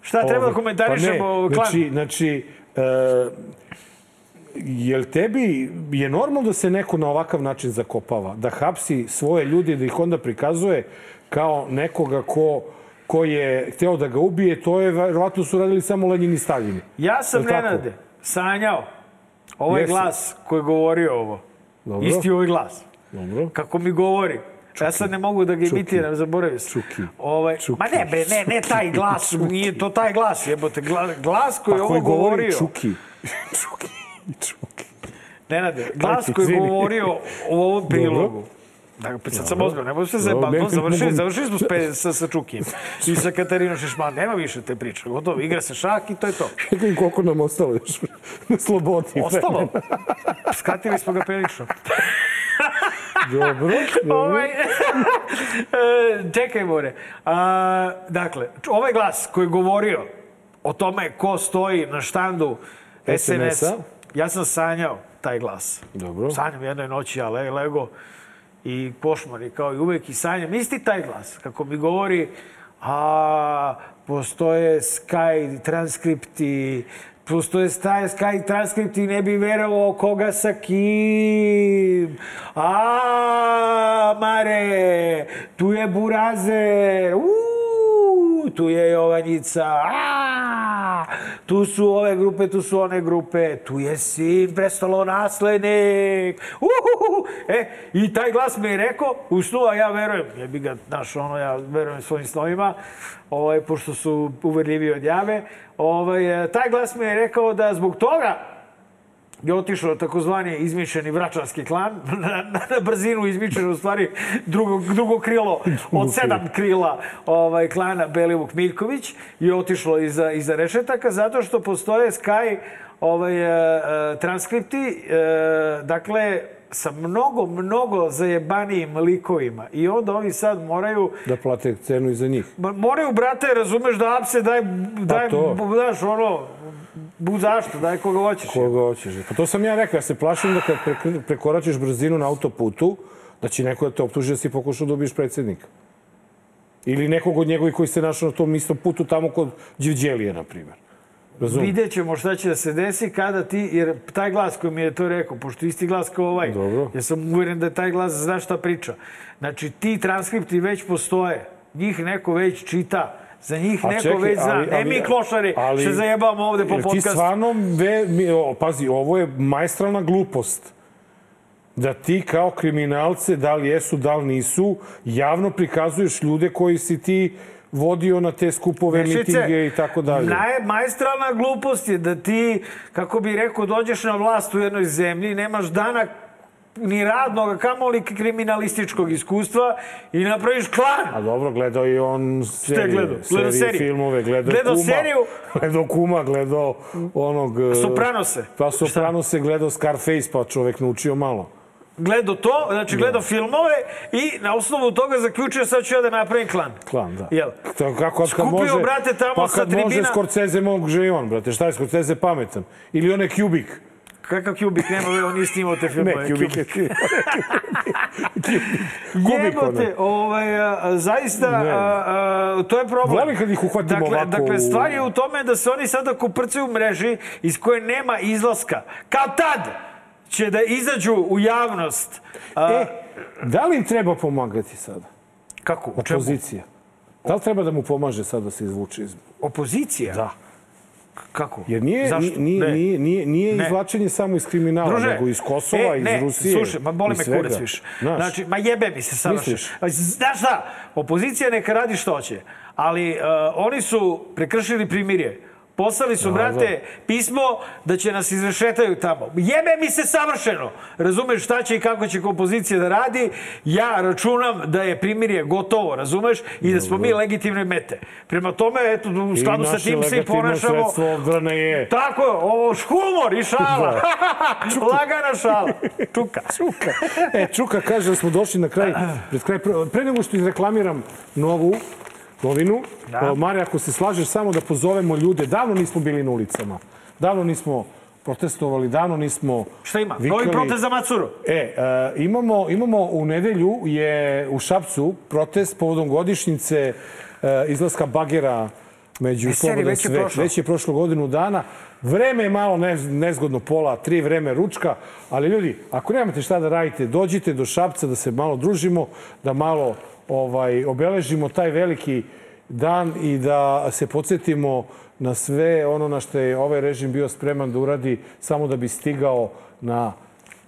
Šta treba da Ovaj, komentarišemo pa ne, klan? Znači, znači e, jel tebi je normalno da se neko na ovakav način zakopava? Da hapsi svoje ljudi, da ih onda prikazuje kao nekoga ko ko je hteo da ga ubije, to je, verovatno su radili samo Lenin i Stalin. Ja sam? Nenade, sanjao ovaj Jesi. glas koji je govorio ovo. Dobro. Isti ovaj glas. Dobro. Kako mi govori. Ja sad ne mogu da ga imitiram, zaboravio sam. Čuki. Ovaj, Čuki. Ma ne, bre, ne, ne taj glas, [LAUGHS] nije to taj glas, jebote. Gla, glas koji je ovo govorio. Čuki. [LAUGHS] Čuki. Čuki. Nenade, glas koji je govorio u ovom prilogu. Dakle, pa sad sam ozbiljno, ne mogu se Dobro, zajebati. No, završili, završili smo spe, sa, sa Čukijem i sa Katarinom Šešman. Nema više te priče. Gotovo, igra se šak i to je to. [LAUGHS] Čekaj, koliko nam ostalo još na slobodi. Ostalo? Skratili smo ga prilično. Dobro, ovaj, [LAUGHS] e, čekaj, more. A, dakle, ovaj glas koji je govorio o tome ko stoji na štandu SNS, SNS-a. ja sam sanjao taj glas. Dobro. Sanjam jednoj noći, ja le, lego i košmari, kao i uvek, i sanjam isti taj glas, kako mi govori, a postoje Sky transkripti, postoje Sky, Sky transkripti, ne bi verovao koga sa kim. A, Mare, tu je Burazer, uuu, tu je Jovanjica, a, tu su ove grupe, tu su one grupe, tu je sin prestolonaslednik. Uhuhu. E, i taj glas mi je rekao, u snu, a ja verujem, ja bi ga, znaš, ono, ja verujem svojim snovima, ovaj, pošto su uverljivi od jave, ovaj, e, taj glas mi je rekao da zbog toga je otišao takozvani izmišljeni vračarski klan, [LAUGHS] na, na, na brzinu izmišljeno u stvari drugo, drugo krilo [LAUGHS] od sedam krila ovaj, klana Belivuk Miljković je otišlo iza, iza rešetaka zato što postoje Sky ovaj, e, e, transkripti, e, dakle, sa mnogo, mnogo zajebanijim likovima. I onda oni sad moraju Da plate cenu i za njih. Moraju, brate, razumeš da apse daj, daj, to. bu- znaš, ono, bu zašto, daj koga hoćeš. Koga hoćeš. Pa to sam ja rekao, ja se plašim da kad pre- prekoračiš brzinu na autoputu, da će neko da te optuži da si pokušao da ubiješ predsjednika. Ili nekog od njegovih koji se našao na tom istom putu tamo kod Đivđelije, na primjer. Razumiješ? Vidjet ćemo šta će da se desi kada ti, jer taj glas koji mi je to rekao, pošto isti glas kao ovaj, Dobro. ja sam uveren da je taj glas zna šta priča. Znači, ti transkripti već postoje, njih neko već čita, za njih A neko čekaj, već zna. ali- ne ali- mi klošari ali- se zajebamo ovde po Jer ti podcastu. stvarno, ve, mi, o, pazi, ovo je majstralna glupost. Da ti kao kriminalce, da li jesu, da li nisu, javno prikazuješ ljude koji si ti vodio na te skupove, Vešice, mitinge i tako dalje. Naj, majstralna glupost je da ti, kako bi rekao, dođeš na vlast u jednoj zemlji, nemaš dana ni radnog, kamoli kriminalističkog iskustva i napraviš klan. A dobro, gledao je on serije, gledao? Gledao serije, seriju. filmove, gledao, Gledao Kuma, seriju? [LAUGHS] gledao Kuma, gledao onog... e, Sopranose. Pa Sopranose, gledao Scarface, pa čovek naučio malo. Gledao to, znači gledao filmove i na osnovu toga zaključio sad ću ja da napravim klan. Klan, da. Jel? To, kako, kad Skupio, može, brate, tamo pa sa kad može tribina- Scorsese, može i on, brate. Šta je Scorsese pametan? Ili on je Kubik? Kakav Kubik, nema, on nije snimao te Ne, filmove. Kubik je Kubik. Kubik, Jebote, ovaj, a, zaista, Ne. a, a, to je problem. Volim kad ih uhvatimo dakle, ovako Dakle, stvar je u tome da se oni sada kuprcaju u mreži iz koje nema izlaska. Kao tad će da izađu u javnost. A, E, da li im treba pomagati sada? kako? Opozicija. Da li treba da mu pomaže sad da se izvuče iz... Opozicija? Da. Kako? Jer nije, Zašto? nije, Ne. nije, nije, nije Ne. izvlačenje samo iz kriminala, Druže, nego iz Kosova, e, iz ne, Rusije. Slušaj, ma boli iz me kurac više. Znaš, Znači, ma jebe mi se. Misliš? Znaš šta? Opozicija neka radi što će. Ali uh, oni su prekršili primirje. Poslali su, brate, pismo da će nas izrešetaju tamo. Jebe mi se savršeno. Razumeš šta će i kako će kompozicija da radi. Ja računam da je primirje gotovo, razumeš? I da smo mi legitimne mete. Prema tome, eto, u skladu sa tim se i ponašamo. I naše sredstvo odbrane je... Tako ovo humor i šala. [LAUGHS] Lagana šala. Čuka. Čuka. E, Čuka kaže da smo došli na kraj, pred kraj, pre nego što izreklamiram novu novinu, da. Mare, ako se slažeš, samo da pozovemo ljude. Davno nismo bili na ulicama. Davno nismo protestovali, davno nismo Šta ima? Vikali. Novi protest za Macuru? E, uh, imamo, imamo u nedelju je u Šapcu protest povodom godišnjice uh, izlaska bagera među e, Slobodan svet. Je već je prošlo godinu dana. Vreme je malo nezgodno pola, tri vreme ručka, ali ljudi, ako nemate šta da radite, dođite do Šapca da se malo družimo, da malo ovaj, obeležimo taj veliki dan i da se podsjetimo na sve ono na što je ovaj režim bio spreman da uradi samo da bi stigao na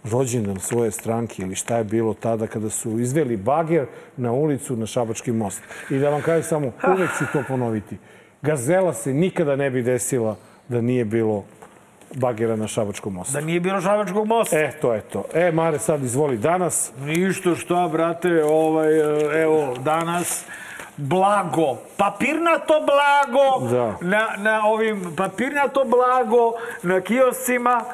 rođendan svoje stranke ili šta je bilo tada kada su izveli bager na ulicu na Šabački most. I da vam kažem samo, uvek ću to ponoviti. Gazela se nikada ne bi desila da nije bilo bagera na Šabačkom mostu. Da nije bilo Šabačkog mosta. E, to je to. E, Mare, sad izvoli danas. Ništa, šta, brate, ovaj, evo, danas blago, papirnato blago, da. na, na ovim papirnato blago, na kioscima.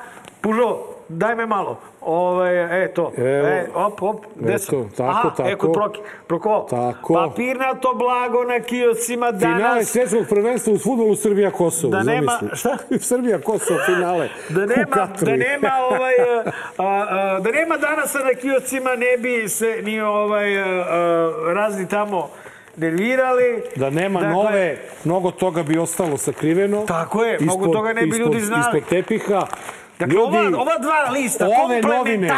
Pužo, daj me malo. Ovaj, e, to. Evo, e, op, op, gde sam? Eto, tako, Aha, tako. E, kod proki. Proko. Tako. Papirnato blago na kioscima danas. Finale svjetskog prvenstva u futbolu Srbija-Kosovo. Da nema, zamisli. šta? [LAUGHS] Srbija-Kosovo finale. Da nema, da nema ovaj, [LAUGHS] a, a, da nema danas na kioscima ne bi se ni ovaj a, a, razni tamo nervirali. Da nema dakle, nove, mnogo toga bi ostalo sakriveno. Tako je, mnogo toga ne bi ljudi znali. Ispod tepiha. Dakle, ljudi, ova, ova dva lista, ove novine,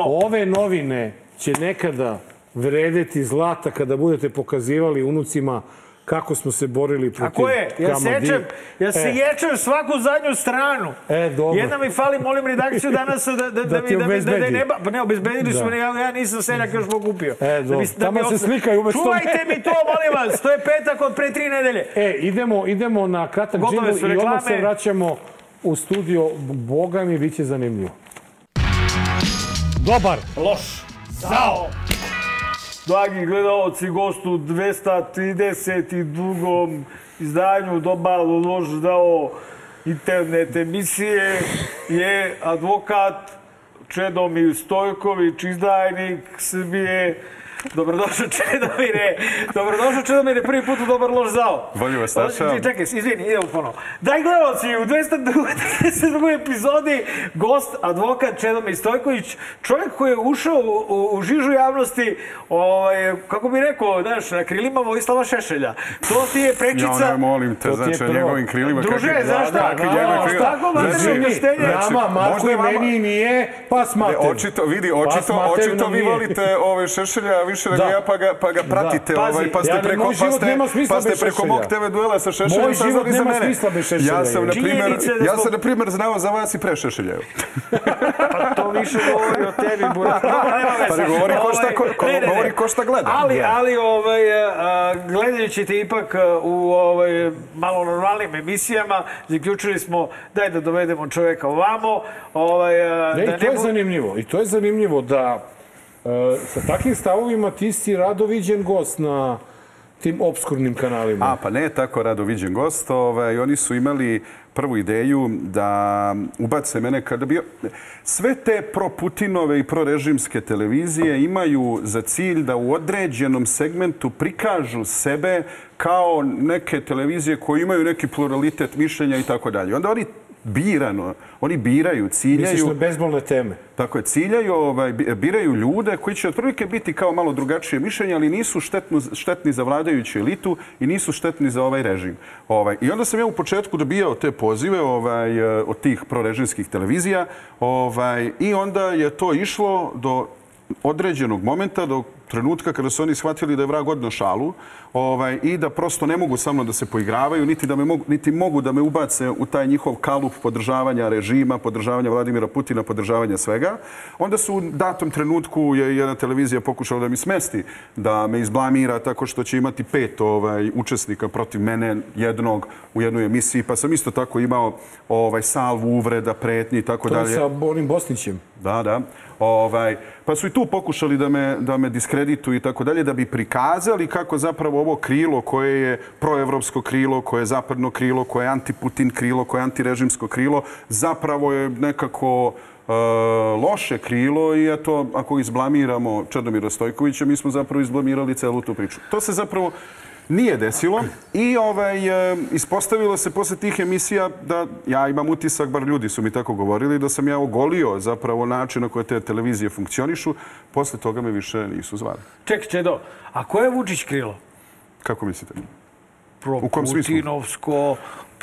ove novine će nekada vredeti zlata kada budete pokazivali unucima kako smo se borili protiv Tako je, ja sečem, ja se E. ječem svaku zadnju stranu. E, dobro. Jedna mi fali, molim redakciju danas da, da, da, Da mi, da, mi, da, da, ne, ba- pa ne, obezbedili Da. su me, ja, ja nisam seljak još pokupio. E, dobro. bi- Tamo bi se ostao- slikaju umesto Čuvajte mi to, molim vas, to je petak od pre tri nedelje. E, idemo, idemo na kratak su i odmah se vraćamo u studio. Boga mi, bit će zanimljivo. Dobar! Loš. Zao. Dragi gledalci, gostu 232. izdanju Dobalu loš dao internet emisije je advokat Čedomir Stojković, izdajnik Srbije. Dobrodošao Čedomire. Dobrodošao Čedomire, prvi put u Dobar loš zao. Bolje vas našao. O, Čekaj, izvini, idemo ponovo. Daj gledalci, u 232. [LAUGHS] epizodi gost, advokat Čedomir Stojković, čovjek koji je ušao u, u, u žižu javnosti, ovaj, kako bi rekao, znaš, na krilima Vojislava Šešelja. To ti je prečica... Ja ne molim te, znači, prvo. njegovim krilima... Druže, kakvi- znaš šta? kakvi Da, njegove da, krila- tako, materijalno Znači, krštenje. Nama, Marko možda i meni nije, pa smate. Očito, vidi, očito, očito vi volite ove Šešelja više nego Da. ja, pa ga, pa ga pratite, Pazi, ovaj, pa ste ja preko, moj pa život ste, nema smisla pa ste preko mog TV duela sa Šešeljem Moj život saznali za nema mene. smisla bez Šešelja, Ja sam, na je da ja sam, na primjer, znao za vas i pre Šešelja. Pa to više govori o tebi, Burak. [LAUGHS] Pa ne govori ko šta, ko, ko, Ne, ne, ne. govori ko šta gleda. Ali, ali ovaj, a, gledajući te ipak a, u ovaj, malo normalnim emisijama, zaključili smo daj da dovedemo čoveka ovamo. Ovaj, a, Ne, da i to je bu- zanimljivo. I to je zanimljivo da sa takvim stavovima ti si rado gost na tim obskurnim kanalima. A, pa ne tako rado viđen gost. Ovaj, oni su imali prvu ideju da ubace mene kada bi... Sve te pro-Putinove i pro-režimske televizije imaju za cilj da u određenom segmentu prikažu sebe kao neke televizije koje imaju neki pluralitet mišljenja i tako dalje. Onda oni birano, oni biraju, ciljaju... Misliš na bezbolne teme? Tako je, ciljaju, ovaj, bi- biraju ljude koji će otprilike biti kao malo drugačije mišljenje, ali nisu štetno, štetni za vladajuću elitu i nisu štetni za ovaj režim. Ovaj, I onda sam ja u početku dobijao te pozive ovaj, eh, od tih prorežimskih televizija ovaj, i onda je to išlo do određenog momenta do trenutka kada su oni shvatili da je vrag odno šalu ovaj, i da prosto ne mogu sa mnom da se poigravaju, niti, da me mogu, niti mogu da me ubace u taj njihov kalup podržavanja režima, podržavanja Vladimira Putina, podržavanja svega. Onda su u datom trenutku je jedna televizija pokušala da mi smesti, da me izblamira tako što će imati pet ovaj, učesnika protiv mene, jednog u jednoj emisiji, pa sam isto tako imao ovaj, salvu uvreda, pretnji i tako To je dalje. sa onim Bosnićem. Da, da. Ovaj, pa su i tu pokušali da me, da me diskredituju i tako dalje, da bi prikazali kako zapravo ovo krilo koje je proevropsko krilo, koje je zapadno krilo, koje je antiputin krilo, koje je antirežimsko krilo, zapravo je nekako e, loše krilo i eto, ako izblamiramo Črnomira Stojkovića, mi smo zapravo izblamirali celu tu priču. To se zapravo nije desilo i ovaj, e, ispostavilo se posle tih emisija da ja imam utisak, bar ljudi su mi tako govorili, da sam ja ogolio zapravo način na koje te televizije funkcionišu. Posle toga me više nisu zvali. Ček, Čedo, a ko je Vučić krilo? Kako mislite? Pro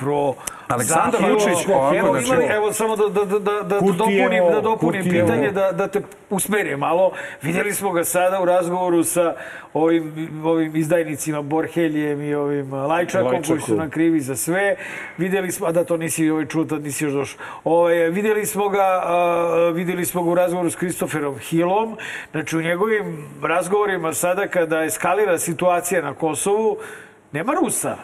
Pro... Aleksandar. Vučić, Evo, znači- evo samo da, da, da, da, da dopunim, da dopunim pitanje, da, da te usmerim malo. Vidjeli smo ga sada u razgovoru sa ovim, ovim izdajnicima Borheljem i ovim Lajčakom, koji su nam krivi za sve. Vidjeli smo, a da to nisi ovaj čuo, tad nisi još došao. Ovaj, vidjeli smo ga, a, vidjeli smo ga u razgovoru s Kristoferom Hillom. Znači, u njegovim razgovorima sada kada eskalira situacija na Kosovu, nema Rusa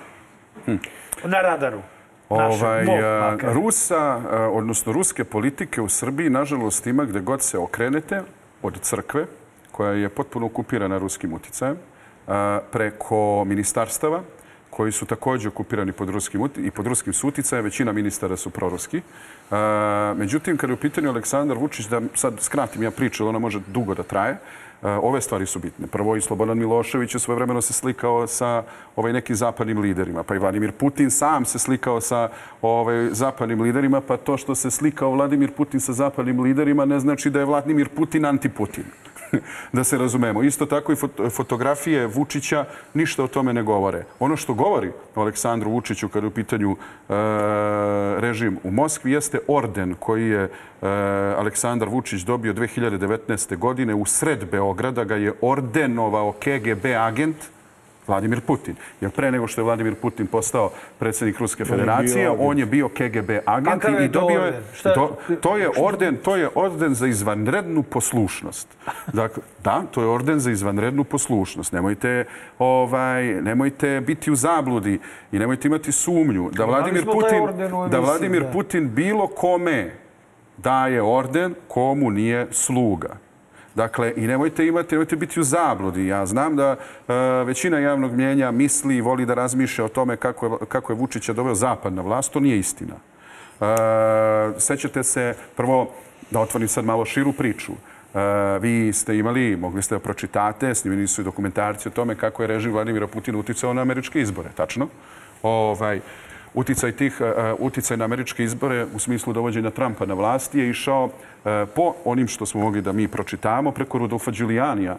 na radaru. Našem, Ovaj, makar. Rusa, a, odnosno ruske politike u Srbiji, nažalost, ima gde god se okrenete od crkve, koja je potpuno okupirana ruskim uticajem, a, preko ministarstava, koji su takođe okupirani pod ruskim, i pod ruskim suticajem. Većina ministara su proruski. Međutim, kada je u pitanju Aleksandar Vučić, da sad skratim ja priču, ona može dugo da traje, ove stvari su bitne. Prvo, i Slobodan Milošević je svojevremeno se slikao sa ovaj, nekim zapadnim liderima, pa i Vladimir Putin sam se slikao sa ovaj, zapadnim liderima, pa to što se slikao Vladimir Putin sa zapadnim liderima ne znači da je Vladimir Putin antiputin. [LAUGHS] da se razumemo. Isto tako i fot- fotografije Vučića ništa o tome ne govore. Ono što govori o Aleksandru Vučiću kada je u pitanju e, režim u Moskvi jeste orden koji je e, Aleksandar Vučić dobio 2019. godine u sred Beograda ga je ordenovao KGB agent Vladimir Putin. Jer pre nego što je Vladimir Putin postao predsjednik Ruske federacije, on je bio KGB agent i dobio je... Do- to je orden, to je orden za izvanrednu poslušnost. Dakle, da, to je orden za izvanrednu poslušnost. Nemojte, ovaj, nemojte biti u zabludi i nemojte imati sumnju da Vladimir Putin, da Vladimir da. Putin bilo kome daje orden komu nije sluga. Dakle, i nemojte imati, nemojte biti u zabludi. Ja znam da e, većina javnog mnjenja misli i voli da razmišlja o tome kako je, kako je Vučića doveo zapad na vlast. To nije istina. E, sećate se, prvo, da otvorim sad malo širu priču. E, vi ste imali, mogli ste da pročitate, snimili su i dokumentarci o tome kako je režim Vladimira Putina uticao na američke izbore. Tačno? Ovaj, uticaj tih e, uticaj na američke izbore u smislu dovođenja Trumpa na vlasti je išao e, po onim što smo mogli da mi pročitamo preko Rudolfa Giulianija, e,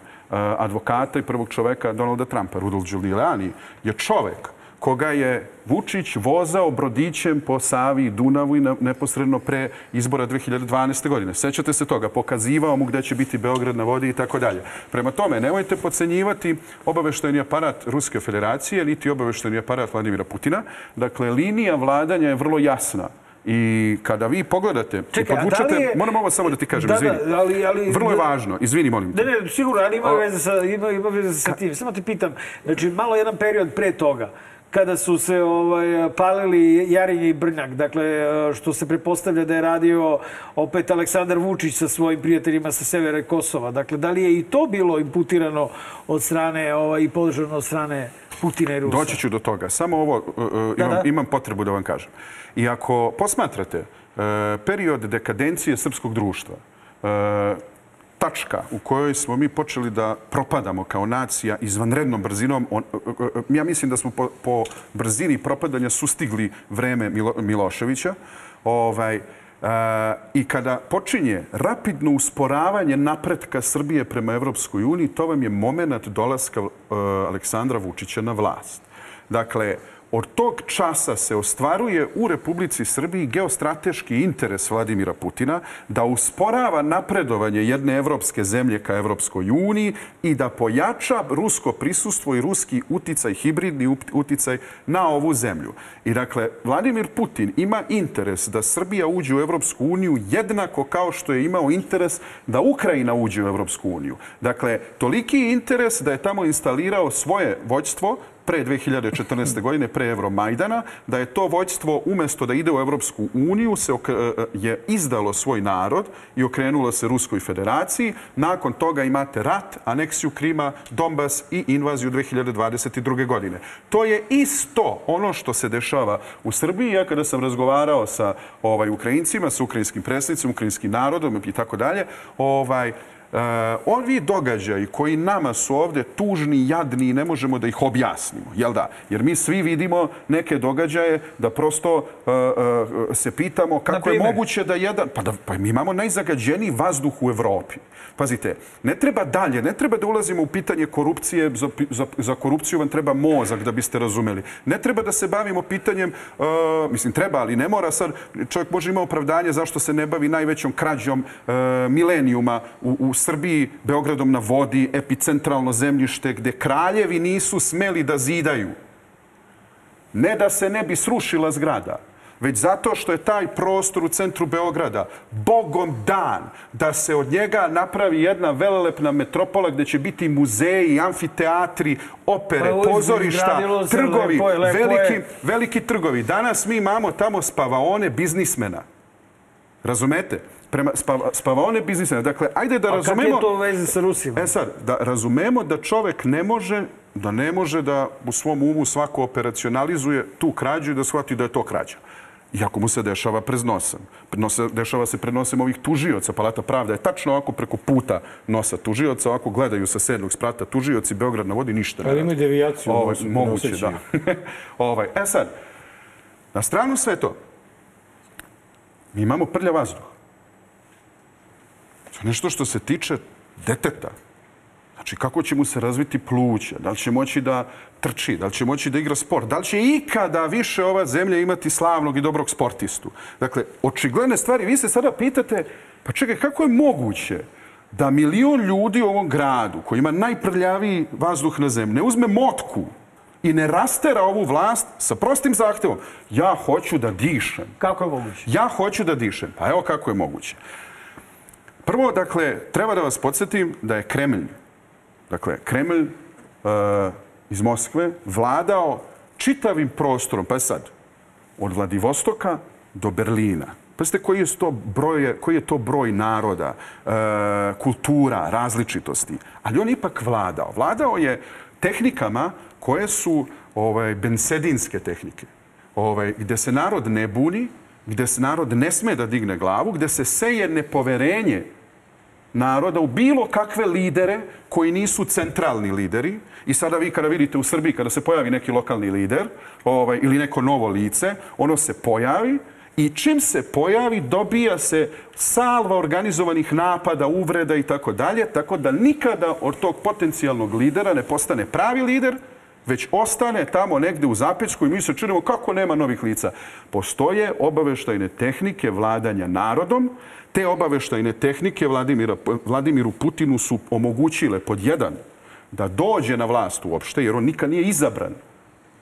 advokata i prvog čoveka Donalda Trumpa. Rudolf Giuliani je čovek koga je Vučić vozao brodićem po Savi i Dunavu i neposredno pre izbora 2012. godine. Sećate se toga? Pokazivao mu gde će biti Beograd na vodi i tako dalje. Prema tome, nemojte pocenjivati obaveštajni aparat Ruske federacije, niti obaveštajni aparat Vladimira Putina. Dakle, linija vladanja je vrlo jasna. I kada vi pogledate Čekaj, i da podvučete... je- Moram ovo samo da ti kažem, Da, izvini. da, ali- ali- Vrlo je da- važno. Izvini, molim te. Ne, ne, sigurno, ali ima veze sa, ima, ima veze sa tim. Samo ti pitam, znači malo jedan period pre toga, kada su se ovaj, palili Jarinje i Brnjak, dakle, što se prepostavlja da je radio opet Aleksandar Vučić sa svojim prijateljima sa severa Kosova. Dakle, da li je i to bilo imputirano od strane ovaj, i podržano od strane Putina i Rusa? Doći ću do toga. Samo ovo uh, imam, da. imam potrebu da vam kažem. I ako posmatrate uh, period dekadencije srpskog društva, uh, tačka u kojoj smo mi počeli da propadamo kao nacija izvanrednom brzinom, uh, uh, uh, ja mislim da smo po, po brzini propadanja sustigli vreme Milo, Miloševića. Ovaj, I kada počinje rapidno usporavanje napretka Srbije prema Evropskoj uniji, to vam je moment dolaska Aleksandra Vučića na vlast. Dakle, od tog časa se ostvaruje u Republici Srbiji geostrateški interes Vladimira Putina da usporava napredovanje jedne evropske zemlje ka Evropskoj uniji i da pojača rusko prisustvo i ruski uticaj, hibridni uticaj na ovu zemlju. I dakle, Vladimir Putin ima interes da Srbija uđe u Evropsku uniju jednako kao što je imao interes da Ukrajina uđe u Evropsku uniju. Dakle, toliki interes da je tamo instalirao svoje vođstvo pre 2014. godine, pre Euromajdana, da je to vođstvo umesto da ide u Evropsku uniju se je izdalo svoj narod i okrenulo se Ruskoj federaciji. Nakon toga imate rat, aneksiju Krima, Donbas i invaziju 2022. godine. To je isto ono što se dešava u Srbiji. Ja kada sam razgovarao sa ovaj, Ukrajincima, sa ukrajinskim predsjednicima, ukrajinskim narodom i tako dalje, ovaj, ovi događaji koji nama su ovdje tužni, jadni i ne možemo da ih objasnimo, jel da? Jer mi svi vidimo neke događaje da prosto uh, uh, se pitamo kako je moguće da jedan... Pa, da, pa mi imamo najzagađeniji vazduh u Evropi. Pazite, ne treba dalje, ne treba da ulazimo u pitanje korupcije. Za, za, za korupciju vam treba mozak da biste razumeli. Ne treba da se bavimo pitanjem, uh, mislim, treba, ali ne mora sad, čovjek može ima opravdanje zašto se ne bavi najvećom krađom milenijuma u, u Srbiji, Beogradom na vodi, epicentralno zemljište, gde kraljevi nisu smeli da zidaju. Ne da se ne bi srušila zgrada, već zato što je taj prostor u centru Beograda bogom dan da se od njega napravi jedna velelepna metropola gde će biti muzeji, amfiteatri, opere, pa, pozorišta, trgovi, lepo je, lepo veliki, je. veliki trgovi. Danas mi imamo tamo spavaone biznismena. Razumete? Prema spava, spavaone biznismena. Dakle, ajde da A razumemo... A kako je to u vezi sa Rusima? E sad, da razumemo da čovek ne može da ne može da u svom umu svako operacionalizuje tu krađu i da shvati da je to krađa. Iako mu se dešava pred nosem. Nose, dešava se pred nosem ovih tužioca. Palata pravda je tačno ovako preko puta nosa tužioca. Ovako gledaju sa sednog sprata tužioci. Beograd na vodi ništa ne Ali imaju devijaciju. Ovaj, moguće, da. [LAUGHS] ovaj, e sad, na stranu sve to, mi imamo prlja vazduh. To je nešto što se tiče deteta. Znači, kako će mu se razviti pluća? Da li će moći da trči? Da li će moći da igra sport? Da li će ikada više ova zemlja imati slavnog i dobrog sportistu? Dakle, očigledne stvari. Vi se sada pitate, pa čekaj, kako je moguće da milion ljudi u ovom gradu, koji ima najprljaviji vazduh na zemlji, ne uzme motku i ne rastera ovu vlast sa prostim zahtevom. Ja hoću da dišem. Kako je moguće? Ja hoću da dišem. Pa evo kako je moguće. Prvo, dakle, treba da vas podsjetim da je Kremlj Dakle, Kremlj uh, iz Moskve vladao čitavim prostorom, pa sad, od Vladivostoka do Berlina. Pazite koji je to broj, koji je to broj naroda, uh, kultura, različitosti. Ali on ipak vladao. Vladao je tehnikama koje su ovaj, bensedinske tehnike. Ovaj, gde se narod ne buni, gde se narod ne sme da digne glavu, gde se seje nepoverenje naroda u bilo kakve lidere koji nisu centralni lideri. I sada vi kada vidite u Srbiji, kada se pojavi neki lokalni lider ovaj, ili neko novo lice, ono se pojavi i čim se pojavi dobija se salva organizovanih napada, uvreda i tako dalje, tako da nikada od tog potencijalnog lidera ne postane pravi lider, već ostane tamo negde u zapečku i mi se činimo kako nema novih lica. Postoje obaveštajne tehnike vladanja narodom. Te obaveštajne tehnike Vladimira, Vladimiru Putinu su omogućile pod jedan da dođe na vlast uopšte, jer on nikad nije izabran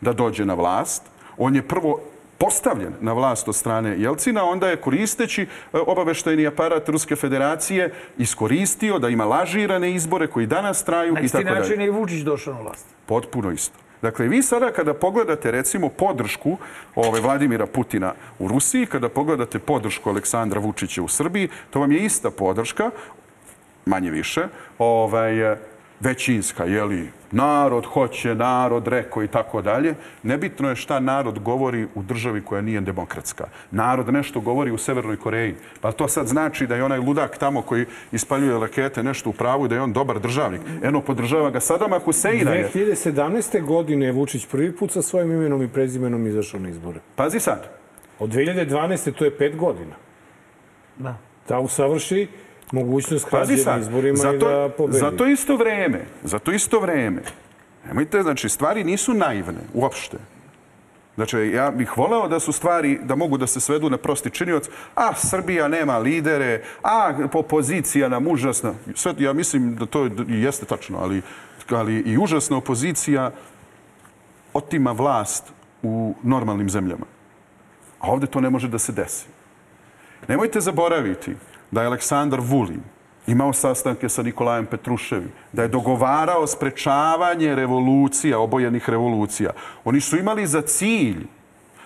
da dođe na vlast. On je prvo postavljen na vlast od strane Jelcina, onda je koristeći e, obaveštajni aparat Ruske federacije iskoristio da ima lažirane izbore koji danas traju i tako dalje. Na isti način je Vučić došao na vlast. Potpuno isto. Dakle, vi sada kada pogledate recimo podršku ove, Vladimira Putina u Rusiji, kada pogledate podršku Aleksandra Vučića u Srbiji, to vam je ista podrška, manje više, ovaj, većinska, jeli, narod hoće, narod reko i tako dalje. Nebitno je šta narod govori u državi koja nije demokratska. Narod nešto govori u Severnoj Koreji. Pa to sad znači da je onaj ludak tamo koji ispaljuje rakete nešto u pravu i da je on dobar državnik. Eno, podržava ga Sadama Huseina. 2017. godine je Vučić prvi put sa svojim imenom i prezimenom izašao na izbore. Pazi sad. Od 2012. to je pet godina. Da. Da usavrši mogućnost krađe na izborima zato, i da pobedi. Za to isto vreme, za to isto vreme, nemojte, znači, stvari nisu naivne, uopšte. Znači, ja bih voleo da su stvari, da mogu da se svedu na prosti činioc. A, Srbija nema lidere, a, opozicija nam užasna. Sve, ja mislim da to jeste tačno, ali, ali i užasna opozicija otima vlast u normalnim zemljama. A ovde to ne može da se desi. Nemojte zaboraviti da je Aleksandar Vulin imao sastanke sa Nikolajem Petruševim, da je dogovarao sprečavanje revolucija, obojenih revolucija. Oni su imali za cilj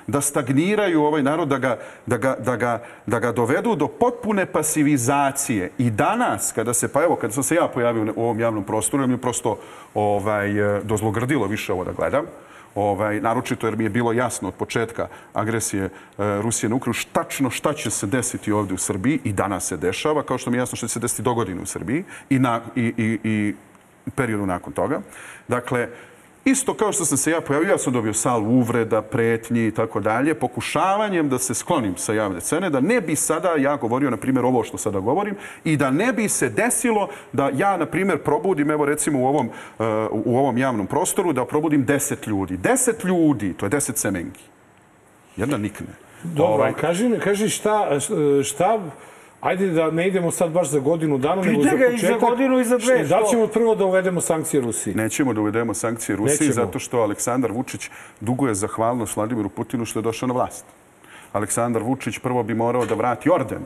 da stagniraju ovaj narod, da ga, da, ga, da, ga, da ga dovedu do potpune pasivizacije. I danas, kada se, pa evo, kada sam se ja pojavio u ovom javnom prostoru, mi je prosto ovaj, dozlogrdilo više ovo da gledam, ovaj, naročito jer mi je bilo jasno od početka agresije e, Rusije na Ukrajinu tačno šta će se desiti ovdje u Srbiji i danas se dešava, kao što mi je jasno što će se desiti do godine u Srbiji i, na, i, i, i periodu nakon toga. Dakle, Isto kao što sam se ja pojavio, ja sam dobio sal uvreda, pretnji i tako dalje, pokušavanjem da se sklonim sa javne scene, da ne bi sada ja govorio, na primjer, ovo što sada govorim i da ne bi se desilo da ja, na primjer, probudim, evo recimo u ovom, uh, u ovom javnom prostoru, da probudim deset ljudi. Deset ljudi, to je deset semenki. Jedna nikne. Dobro, ovaj... kaži mi, kaži šta, šta Ajde da ne idemo sad baš za godinu dana, nego za početak. i za godinu i za dve. Da ćemo prvo da uvedemo sankcije Rusiji? Nećemo da uvedemo sankcije Rusiji Nećemo. zato što Aleksandar Vučić duguje zahvalnost Vladimiru Putinu što je došao na vlast. Aleksandar Vučić prvo bi morao da vrati orden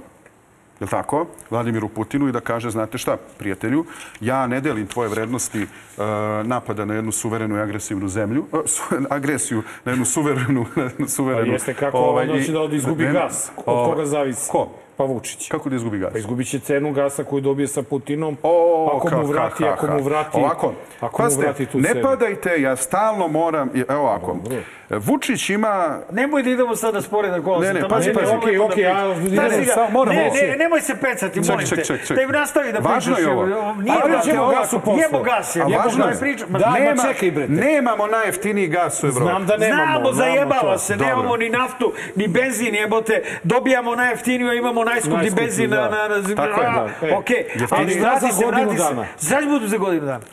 je tako, Vladimiru Putinu i da kaže, znate šta, prijatelju, ja ne delim tvoje vrednosti uh, napada na jednu suverenu i agresivnu zemlju, uh, su, agresiju na jednu suverenu... Na jednu suverenu A jeste kako ovaj, ovaj da izgubi gas? Od koga zavisi? Ko? Pa Vučić. Kako da izgubi gas? Pa izgubit će cenu gasa koju dobije sa Putinom. O, ako ka, mu vrati, ka, ka, ako mu vrati, ovako, ako mu vrati tu ne cenu. padajte, ja stalno moram, evo ovako. Dobro. Vučić ima... Nemoj da idemo sada spore na kola. Ne, ne, pazi, pazi. Okej, okej, ja idemo, moram ne, ne, nemoj se pecati, molim te. Ček, ček, Da im nastavi da pričaš. Važno je ovo. Nije da te gasu posle. Jebo gas. A važno je. Priča, da, nema, čekaj, brete. Nemamo najjeftiniji gas u Evropi. Znam da nemamo. Znamo, zajebava se. Nemamo ni naftu, ni benzin, jebote. Dobijamo najjeftiniju, a imamo najskuplji benzin na... na Tako je, da. Okej, ali vrati se, vrati se. Šta će budu za godinu dana?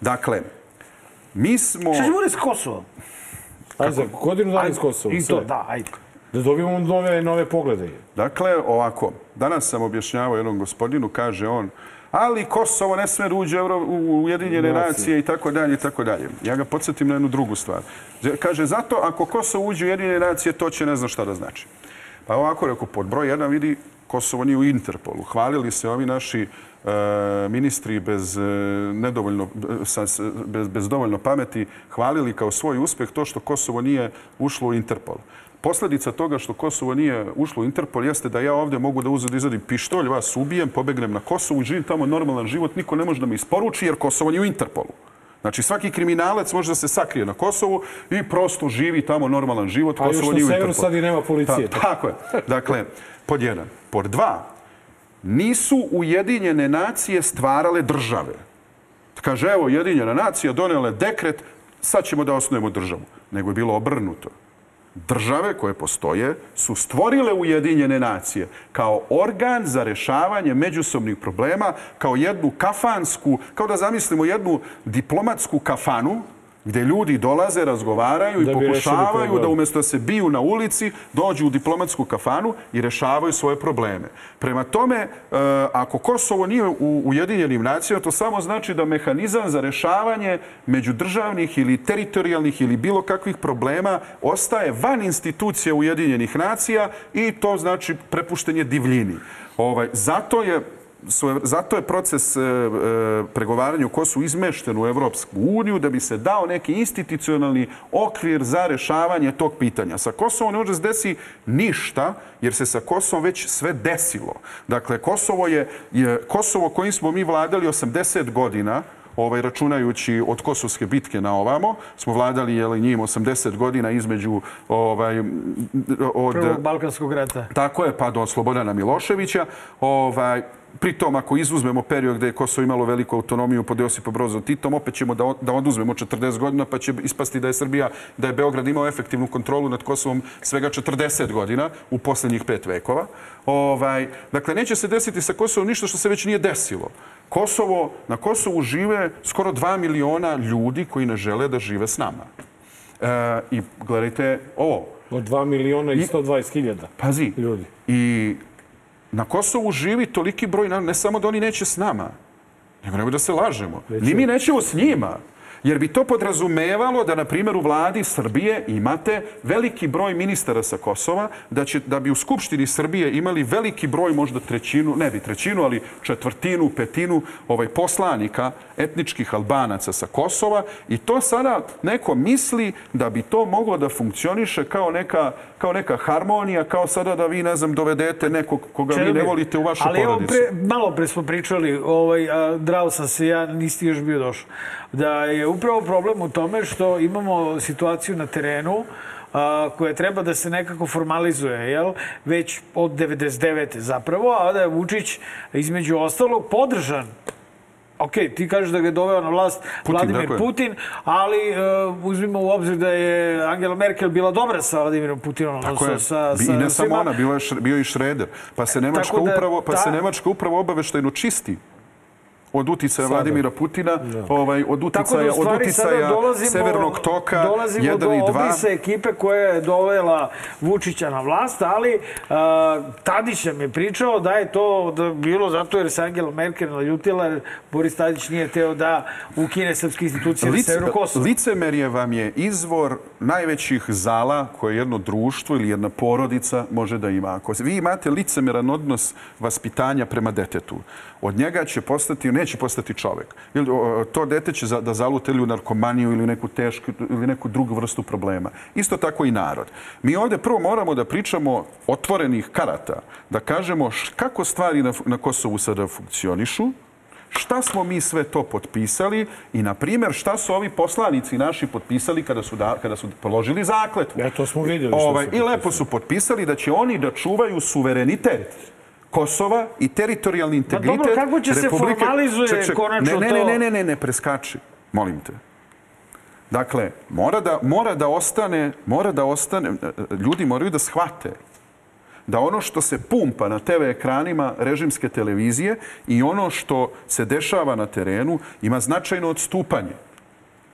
Dakle, mi smo... Šta će bude s Kosovom? Ajde, za godinu dana iz Kosova. I to, da, ajde. Da dobijemo nove, nove poglede. Dakle, ovako, danas sam objašnjavao jednom gospodinu, kaže on, ali Kosovo ne sme da uđe u Ujedinjene nacije i tako dalje i tako dalje. Ja ga podsjetim na jednu drugu stvar. Kaže, zato ako Kosovo uđe u Ujedinjene nacije, to će ne znam šta da znači. Pa ovako, rekao, pod broj jedan vidi, Kosovo nije u Interpolu. Hvalili se ovi naši E, ministri bez, e, nedovoljno, sa, bez, bez dovoljno pameti hvalili kao svoj uspeh to što Kosovo nije ušlo u Interpol. Posljedica toga što Kosovo nije ušlo u Interpol jeste da ja ovdje mogu da uzem da izadim pištolj, vas ubijem, pobegnem na Kosovu i živim tamo normalan život. Niko ne može da me isporuči jer Kosovo nije u Interpolu. Znači svaki kriminalac može da se sakrije na Kosovu i prosto živi tamo normalan život. A Kosovo još na severu sad i nema policije. Ta, tako je. Dakle, pod jedan. Pod dva, nisu Ujedinjene nacije stvarale države. Kaže, evo, Ujedinjena nacija donele dekret, sad ćemo da osnujemo državu. Nego je bilo obrnuto. Države koje postoje su stvorile Ujedinjene nacije kao organ za rešavanje međusobnih problema, kao jednu kafansku, kao da zamislimo jednu diplomatsku kafanu, gde ljudi dolaze, razgovaraju da i pokušavaju da umjesto da se biju na ulici, dođu u diplomatsku kafanu i rešavaju svoje probleme. Prema tome, e, ako Kosovo nije u Ujedinjenim nacijama, to samo znači da mehanizam za rešavanje međudržavnih ili teritorijalnih ili bilo kakvih problema ostaje van institucija Ujedinjenih nacija i to znači prepuštenje divljini. Ovaj, zato je zato je proces e, e, pregovaranja u Kosovu izmešten u Evropsku uniju da bi se dao neki institucionalni okvir za rešavanje tog pitanja. Sa Kosovom ne može se desi ništa jer se sa Kosovom već sve desilo. Dakle, Kosovo je, je Kosovo kojim smo mi vladali 80 godina, ovaj, računajući od Kosovske bitke na ovamo, smo vladali jeli, njim 80 godina između ovaj, od... Prvog Balkanskog rata. Tako je, pa do Slobodana Miloševića. Ovaj, Pritom, ako izuzmemo period gde je Kosovo imalo veliku autonomiju pod Josipom Brozom Titom, opet ćemo da, da oduzmemo 40 godina, pa će ispasti da je Srbija, da je Beograd imao efektivnu kontrolu nad Kosovom svega 40 godina u posljednjih pet vekova. Ovaj, dakle, neće se desiti sa Kosovom ništa što se već nije desilo. Kosovo, na Kosovu žive skoro 2 miliona ljudi koji ne žele da žive s nama. E, I gledajte ovo. Od 2 miliona i 120 hiljada Pazi, ljudi. i na Kosovu živi toliki broj, ne samo da oni neće s nama, nego nego da se lažemo. Ni mi nećemo s njima. Jer bi to podrazumevalo da, na primjer, u vladi Srbije imate veliki broj ministara sa Kosova, da, će, da bi u Skupštini Srbije imali veliki broj, možda trećinu, ne bi trećinu, ali četvrtinu, petinu ovaj poslanika etničkih Albanaca sa Kosova i to sada neko misli da bi to moglo da funkcioniše kao neka, kao neka harmonija, kao sada da vi, ne znam, dovedete nekog koga vi ne volite u vašu ali porodicu. Ali pre, malo pre smo pričali, ovaj, a, drao sam se, ja nisi još bio došao, da je upravo problem u tome što imamo situaciju na terenu a, koja treba da se nekako formalizuje, jel? Već od 99. zapravo, a da je Vučić između ostalog podržan Ok, ti kažeš da ga je doveo na vlast Putin, Vladimir dakle. Putin, ali uh, uzmimo u obzir da je Angela Merkel bila dobra sa Vladimirom Putinom. Tako je. sa, I sa ne svima. samo ona, bila je, bio je i Šreder. Pa se Nemačka, Tako da upravo, pa se ta- Nemačka upravo obaveštajno čisti od uticaja Vladimira Putina, ovaj, od Tako da uticaja, u od sada uticaja dolazimo, Severnog toka dolazimo 1 do i 2. obrisa ekipe koja je dovela Vučića na vlast, ali a, Tadić nam je pričao da je to da bilo zato jer se Angela Merkel naljutila jer Boris Tadić nije teo da ukine srpske institucije na Lice, severu Kosova. licemerje vam je izvor najvećih zala koje jedno društvo ili jedna porodica može da ima. Ako vi imate licemeran odnos vaspitanja prema detetu, od njega će postati, neće postati čovek. Ili, To dete će da zalute ili u narkomaniju ili neku tešku ili neku drugu vrstu problema. Isto tako i narod. Mi ovdje prvo moramo da pričamo otvorenih karata, da kažemo kako stvari na, na Kosovu sada funkcionišu, šta smo mi sve to potpisali i, na primjer, šta su ovi poslanici naši potpisali kada su, da, kada su položili zakletvu. Ja, to smo vidjeli Ovaj, I lepo su potpisali da će oni da čuvaju suverenitet Kosova i teritorijalni integritet dobro, kako će se formalizuje Ček, ček, konačno ne, ne, to? Ne, ne, ne, ne, ne, preskači. Molim te. Dakle, mora da, mora da ostane, mora da ostane, ljudi moraju da shvate da ono što se pumpa na TV ekranima režimske televizije i ono što se dešava na terenu ima značajno odstupanje.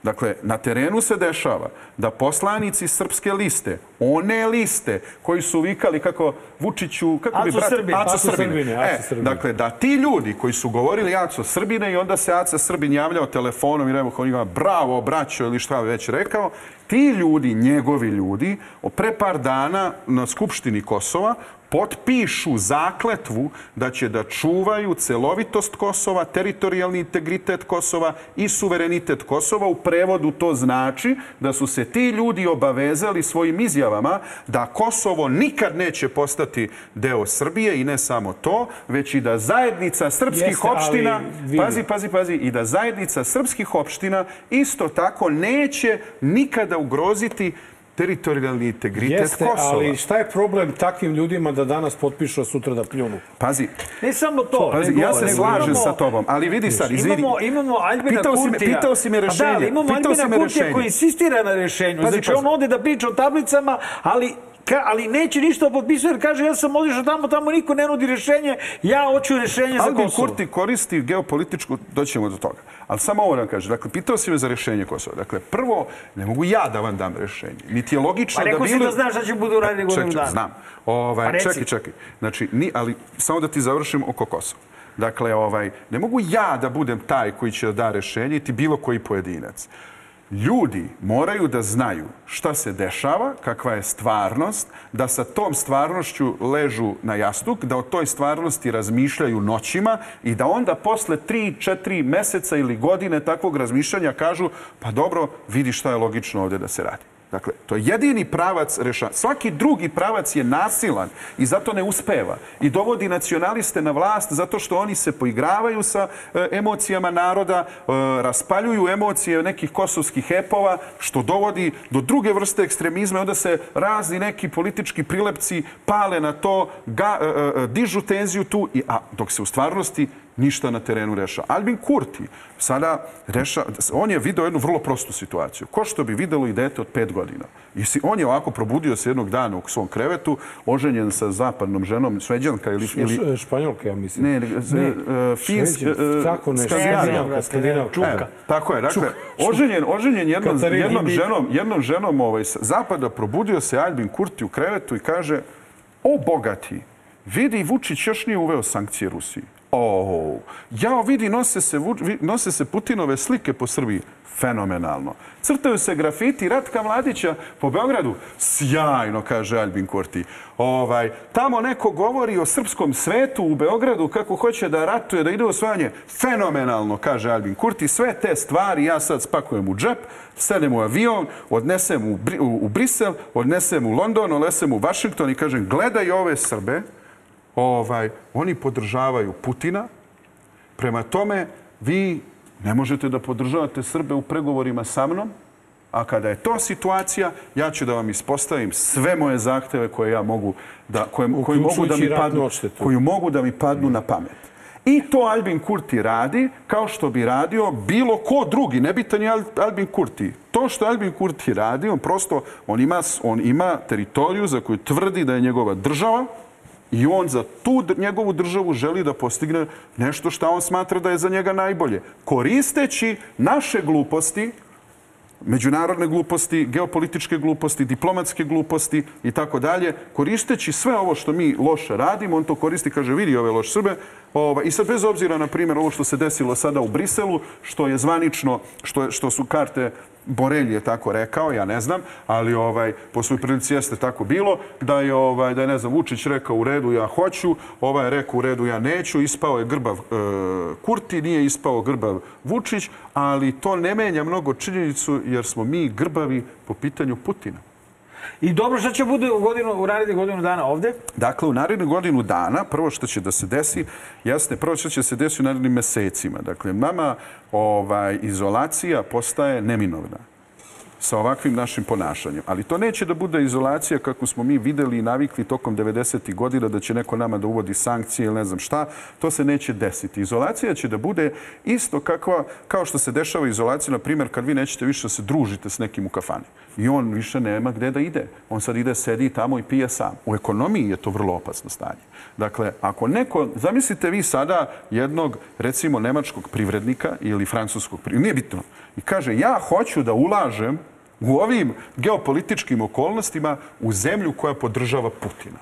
Dakle, na terenu se dešava da poslanici srpske liste, one liste koji su vikali kako Vučiću, kako bi Aco brat, Srbin. Aco Aco Srbine. Srbine, Aco E, Srbine. dakle, da ti ljudi koji su govorili Aco Srbine i onda se Aca Srbin javljao telefonom i rekao on ima bravo, braćo ili šta već rekao, ti ljudi, njegovi ljudi, pre par dana na Skupštini Kosova potpišu zakletvu da će da čuvaju celovitost Kosova, teritorijalni integritet Kosova i suverenitet Kosova. U prevodu to znači da su se ti ljudi obavezali svojim izjavama da Kosovo nikad neće postati deo Srbije i ne samo to, već i da zajednica srpskih Jeste, opština, pazi, pazi, pazi, i da zajednica srpskih opština isto tako neće nikada ugroziti teritorijalni integritet Jeste, Kosova. ali šta je problem takvim ljudima da danas potpišu, a sutra da pljunu? Pazi, Ne samo to. Pazi, nego- ja se slažem imamo- sa tobom, ali vidi sad, izvini. Imamo, imamo Albina Pitao si me- Kurtija. pitao si me Pa rešenje, Da, imamo pitao si Albina me Kurtija rešenje. koji insistira na rešenju. Pazi, znači, pazi. on ode da priča o tablicama, ali Ka, ali neće ništa potpisuje jer kaže ja sam odišao tamo, tamo niko ne nudi rešenje, ja hoću rešenje za Albin Kosovo. Kurti koristi geopolitičku, doćemo do toga. Ali samo ovo da vam kažem. Dakle, pitao si me za rešenje Kosova. Dakle, prvo, ne mogu ja da vam dam rešenje. Niti je logično Pa da rekao si bilo... da znaš šta će budu raditi godinu dana. znam. Pa Ovaj, reci. čekaj, čekaj. Znači, ni, ali samo da ti završim oko Kosova. Dakle, ovaj, ne mogu ja da budem taj koji će da da rešenje, ti bilo koji pojedinac. Ljudi moraju da znaju šta se dešava, kakva je stvarnost, da sa tom stvarnošću ležu na jastuk, da o toj stvarnosti razmišljaju noćima i da onda posle 3-4 meseca ili godine takvog razmišljanja kažu pa dobro, vidi šta je logično ovdje da se radi. Dakle, to je jedini pravac rešavanja. Svaki drugi pravac je nasilan i zato ne uspeva. I dovodi nacionaliste na vlast zato što oni se poigravaju sa e, emocijama naroda, e, raspaljuju emocije nekih kosovskih epova, što dovodi do druge vrste ekstremizma. i Onda se razni neki politički prilepci pale na to, ga, e, e, dižu tenziju tu, i, a dok se u stvarnosti ništa na terenu reša. Albin Kurti sada reša, on je video jednu vrlo prostu situaciju. Ko što bi videlo i dete od pet godina. I si, on je ovako probudio se jednog dana u svom krevetu, oženjen sa zapadnom ženom, šveđanka ili... ili Španjolka, ja mislim. ne, ne, ne finsk, Šveđan, tako nešto. Skandinavka, Skandinavka. Čuka. Tako je, dakle, oženjen, oženjen jednom, Katarina jednom ženom, jednom ženom ovaj, sa zapada probudio se Albin Kurti u krevetu i kaže o bogati, vidi Vučić još nije uveo sankcije Rusiji. O, jao vidi, nose se, nose se Putinove slike po Srbiji. Fenomenalno. Crtaju se grafiti Ratka Mladića po Beogradu. Sjajno, kaže Albin Kurti. Ovaj, tamo neko govori o srpskom svetu u Beogradu kako hoće da ratuje, da ide u osvajanje. Fenomenalno, kaže Albin Kurti. Sve te stvari ja sad spakujem u džep, sedem u avion, odnesem u, Bri- u Brisel, odnesem u London, odnesem u Washington i kažem gledaj ove Srbe, ovaj, oni podržavaju Putina, Prema tome, vi ne možete da podržavate Srbe u pregovorima sa mnom, a kada je to situacija, ja ću da vam ispostavim sve moje zahteve koje ja mogu da, koje, koji mogu da mi padnu, koju mogu da mi padnu na pamet. I to Albin Kurti radi kao što bi radio bilo ko drugi, nebitan je Al- Albin Kurti. To što Albin Kurti radi, on prosto, on ima, on ima teritoriju za koju tvrdi da je njegova država, i on za tu njegovu državu želi da postigne nešto što on smatra da je za njega najbolje. Koristeći naše gluposti, međunarodne gluposti, geopolitičke gluposti, diplomatske gluposti i tako dalje, koristeći sve ovo što mi loše radimo, on to koristi, kaže, vidi ove loše Srbe, ovaj, i sad bez obzira, na primjer, ovo što se desilo sada u Briselu, što je zvanično, što, što su karte Borelj je tako rekao, ja ne znam, ali ovaj po svoj prilici jeste tako bilo da je ovaj da je ne znam Vučić rekao u redu ja hoću, ovaj je rekao u redu ja neću, ispao je grbav e, Kurti, nije ispao grbav Vučić, ali to ne menja mnogo činjenicu jer smo mi grbavi po pitanju Putina. I dobro, šta će bude u, godinu, u narednih godinu dana ovde? Dakle, u narednu godinu dana, prvo što će da se desi, jasne, prvo što će se desiti u narednim mesecima. Dakle, nama ovaj, izolacija postaje neminovna sa ovakvim našim ponašanjem. Ali to neće da bude izolacija kako smo mi videli i navikli tokom 90. godina da će neko nama da uvodi sankcije ili ne znam šta. To se neće desiti. Izolacija će da bude isto kakva, kao što se dešava izolacija, na primjer, kad vi nećete više da se družite s nekim u kafani. I on više nema gde da ide. On sad ide, sedi tamo i pije sam. U ekonomiji je to vrlo opasno stanje. Dakle, ako neko, zamislite vi sada jednog, recimo, nemačkog privrednika ili francuskog privrednika, nije bitno, i kaže, ja hoću da ulažem u ovim geopolitičkim okolnostima u zemlju koja podržava Putina.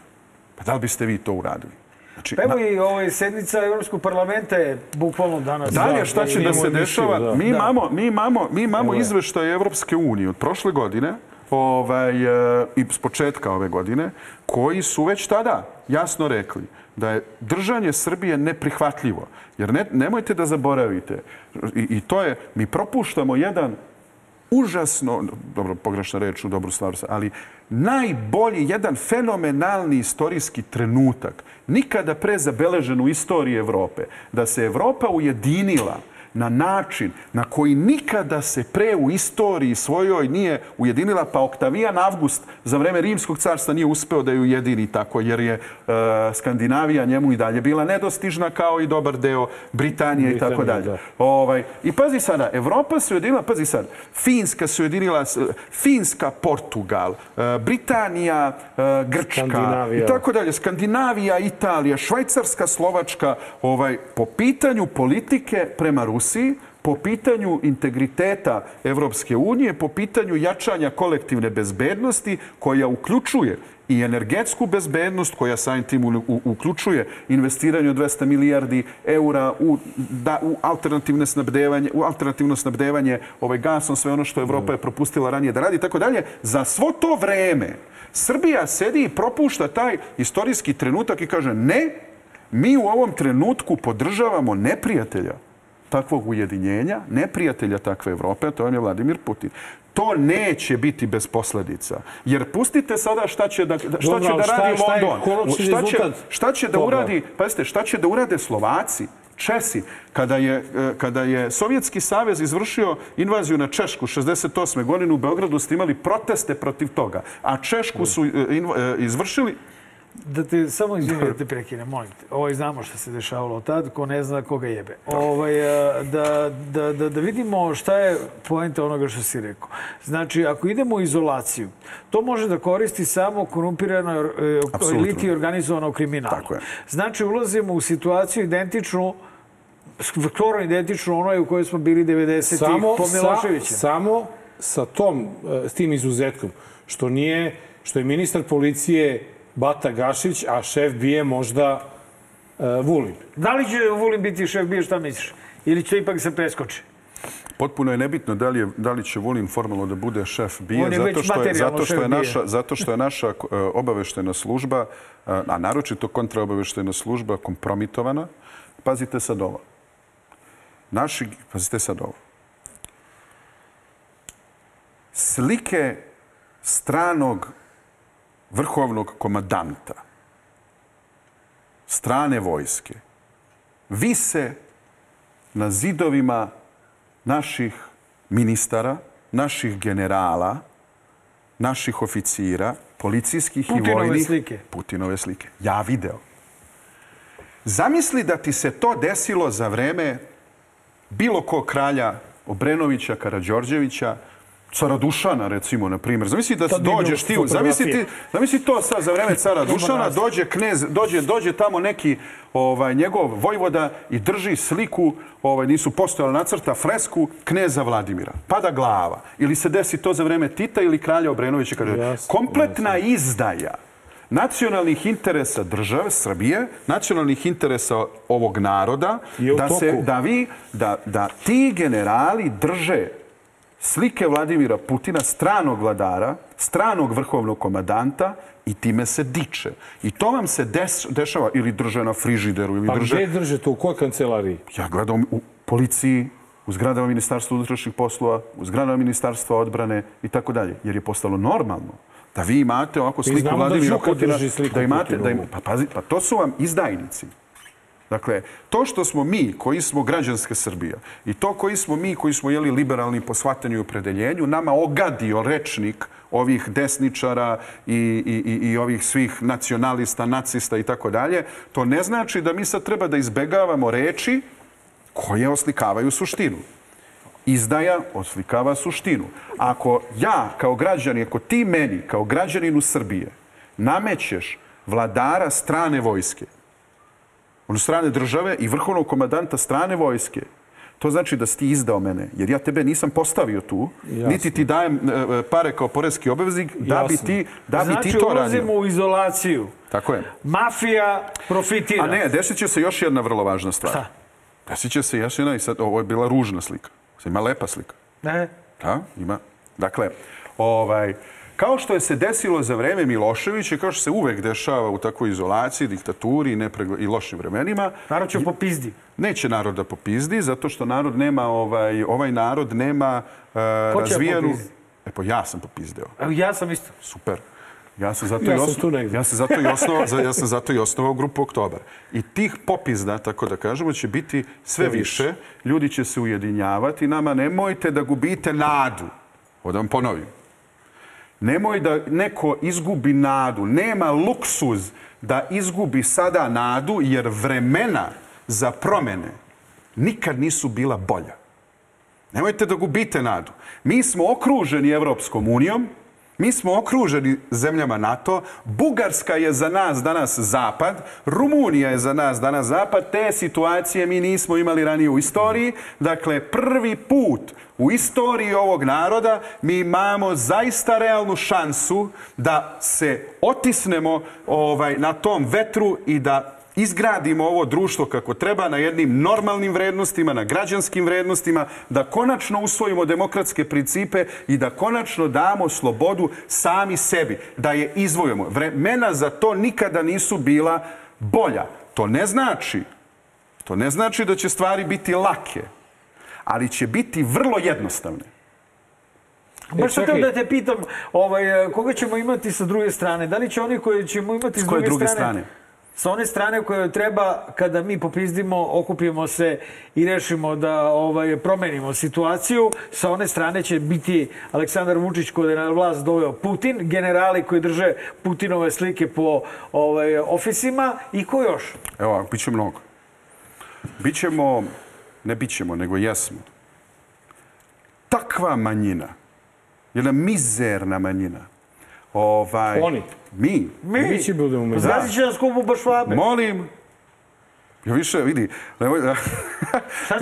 Pa da li biste vi to uradili? Znači, Pa evo i ovaj sednica Evropskog parlamenta je bukvalno danas. Dalje šta će da se dešava? da. Mi Da. imamo, mi imamo, mi imamo izveštaje Evropske unije od prošle godine ovaj, e, i s početka ove godine, koji su već tada jasno rekli da je držanje Srbije neprihvatljivo. Jer ne, nemojte da zaboravite, i, i to je, mi propuštamo jedan užasno, dobro, pogrešna reč u dobru stvar, ali najbolji, jedan fenomenalni istorijski trenutak, nikada pre zabeležen u istoriji Evrope, da se Evropa ujedinila na način na koji nikada se pre u istoriji svojoj nije ujedinila, pa Oktavijan Avgust za vreme Rimskog carstva nije uspeo da ju ujedini tako, jer je e, Skandinavija njemu i dalje bila nedostižna kao i dobar deo Britanije i tako dalje. da. Ovaj, I pazi sada, Evropa se ujedinila, pazi sad, Finska se ujedinila, Finska, Portugal, e, Britanija, e, Grčka i tako dalje, Skandinavija, Italija, Švajcarska, Slovačka, ovaj, po pitanju politike prema Rusiji, po pitanju integriteta Evropske unije, po pitanju jačanja kolektivne bezbednosti koja uključuje i energetsku bezbednost koja samim tim uključuje investiranje od 200 milijardi eura u, da, u alternativne snabdevanje, u alternativno snabdevanje ovaj gasom, sve ono što Evropa je propustila ranije da radi i tako dalje. Za svo to vreme Srbija sedi i propušta taj istorijski trenutak i kaže ne, mi u ovom trenutku podržavamo neprijatelja takvog ujedinjenja, neprijatelja takve Evrope, to je Vladimir Putin. To neće biti bez posledica. Jer pustite sada šta će da, šta Dobro, će da šta- radi šta London. Šta će, šta će da toga? uradi, pazite, šta će da urade Slovaci, Česi, kada je, e, kada je Sovjetski savez izvršio invaziju na Češku 68. godinu u Beogradu ste imali proteste protiv toga, a Češku su e, e, izvršili da te, samo izvini da te [LAUGHS] prekine, molim te. Ovaj, znamo šta se dešavalo tad, ko ne zna koga jebe. Ovaj, da, da, da, da vidimo šta je poenta onoga što si rekao. Znači, ako idemo u izolaciju, to može da koristi samo korumpirano e, eliti organizovano kriminalu. Tako je. Znači, ulazimo u situaciju identičnu skoro identičnu onoj u kojoj smo bili 90-ih Samo po sa, Miloševiću. samo sa tom, e, s tim izuzetkom, što nije, što je ministar policije Bata Gašić, a šef bije možda uh, Vulin. Da li će Vulin biti šef bio, šta misliš? Ili će ipak se preskoči? Potpuno je nebitno da li, je, da li će Vulin formalno da bude šef BIA, On je već zato što je, zato što je naša, zato što je naša e, obaveštena služba, e, a naročito kontraobaveštena služba, kompromitovana. Pazite sad ovo. Naši, pazite sad ovo. Slike stranog vrhovnog komadanta strane vojske vise na zidovima naših ministara, naših generala, naših oficira, policijskih i Putinove vojnih. slike. Putinove slike. Ja video. Zamisli da ti se to desilo za vreme bilo kog kralja Obrenovića, Karađorđevića, cara Dušana, recimo, na primjer. Zamisli da bi dođeš ti, zamisli, ti, zamisli to sad za vreme cara Dušana, dođe knez, dođe, dođe tamo neki ovaj, njegov vojvoda i drži sliku, ovaj, nisu postojala nacrta, fresku kneza Vladimira. Pada glava. Ili se desi to za vreme Tita ili kralja Obrenovića. Kaže, kompletna izdaja nacionalnih interesa države Srbije, nacionalnih interesa ovog naroda, da, se, da, vi, da, da ti generali drže slike Vladimira Putina, stranog vladara, stranog vrhovnog komadanta i time se diče. I to vam se des, dešava ili drže na frižideru ili Pa drže... gde drže to? U kojoj kancelariji? Ja gledam u policiji, u zgradama Ministarstva unutrašnjih poslova, u zgradama Ministarstva odbrane i tako dalje. Jer je postalo normalno da vi imate ovako sliku da Vladimira Žuka Putina. da imate, da Putinovu. im, pa, pazi, pa to su vam izdajnici. Dakle, to što smo mi, koji smo građanska Srbija, i to koji smo mi, koji smo jeli liberalni po shvatanju i opredeljenju, nama ogadio rečnik ovih desničara i, i, i, i ovih svih nacionalista, nacista i tako dalje, to ne znači da mi sad treba da izbegavamo reči koje oslikavaju suštinu. Izdaja oslikava suštinu. Ako ja kao građanin, ako ti meni kao građaninu Srbije namećeš vladara strane vojske, ono strane države i vrhovnog komadanta strane vojske, to znači da si ti izdao mene, jer ja tebe nisam postavio tu, Jasno. niti ti dajem e, e, pare kao porezki obveznik, da bi ti, da bi znači, ti to ulazimo radio. u izolaciju. Tako je. Mafija profitira. A ne, desit će se još jedna vrlo važna stvar. Šta? Desit će se još jedna, i sad, ovo je bila ružna slika. Sad ima lepa slika. Ne? Da, ima. Dakle, ovaj, kao što je se desilo za vreme Miloševića, kao što se uvek dešava u takvoj izolaciji, diktaturi i, nepregle, i lošim vremenima, Narod će popizdi. neće narod da popizdi, zato što narod nema, ovaj, ovaj narod nema uh, razvijenu... popizdi? E pa ja sam popizdeo. Evo, ja sam isto. Super. Ja sam zato Ja i sam osno- tu negdje. Ja sam zato i osnovao, ja sam zato i osnovao grupu Oktobar. I tih popizda, tako da kažemo, će biti sve više. Ljudi će se ujedinjavati. Nama nemojte da gubite nadu. Ovo da ponovim. Nemoj da neko izgubi nadu. Nema luksuz da izgubi sada nadu, jer vremena za promene nikad nisu bila bolja. Nemojte da gubite nadu. Mi smo okruženi Evropskom unijom, mi smo okruženi zemljama NATO, Bugarska je za nas danas zapad, Rumunija je za nas danas zapad, te situacije mi nismo imali ranije u istoriji. Dakle, prvi put u istoriji ovog naroda mi imamo zaista realnu šansu da se otisnemo ovaj, na tom vetru i da izgradimo ovo društvo kako treba na jednim normalnim vrednostima, na građanskim vrednostima, da konačno usvojimo demokratske principe i da konačno damo slobodu sami sebi, da je izvojimo. Vremena za to nikada nisu bila bolja. To ne znači, to ne znači da će stvari biti lake, ali će biti vrlo jednostavne. Baš sam da te pitam, ovaj, koga ćemo imati sa druge strane? Da li će oni koje ćemo imati s, S koje druge, druge strane? strane? Sa one strane koje treba kada mi popizdimo, okupimo se i rešimo da ovaj, promenimo situaciju, sa one strane će biti Aleksandar Vučić koji je na vlast doveo Putin, generali koji drže Putinove slike po ovaj, ofisima i ko još? Evo, bit će mnogo. Bićemo, ne bićemo, nego jesmo. Takva manjina, jedna mizerna manjina. Ovaj, Oni. Mi. Mi, Mi će budemo među. Zgazit će nas kupu baš švabe. Molim. Ja više, vidi. Nemoj da...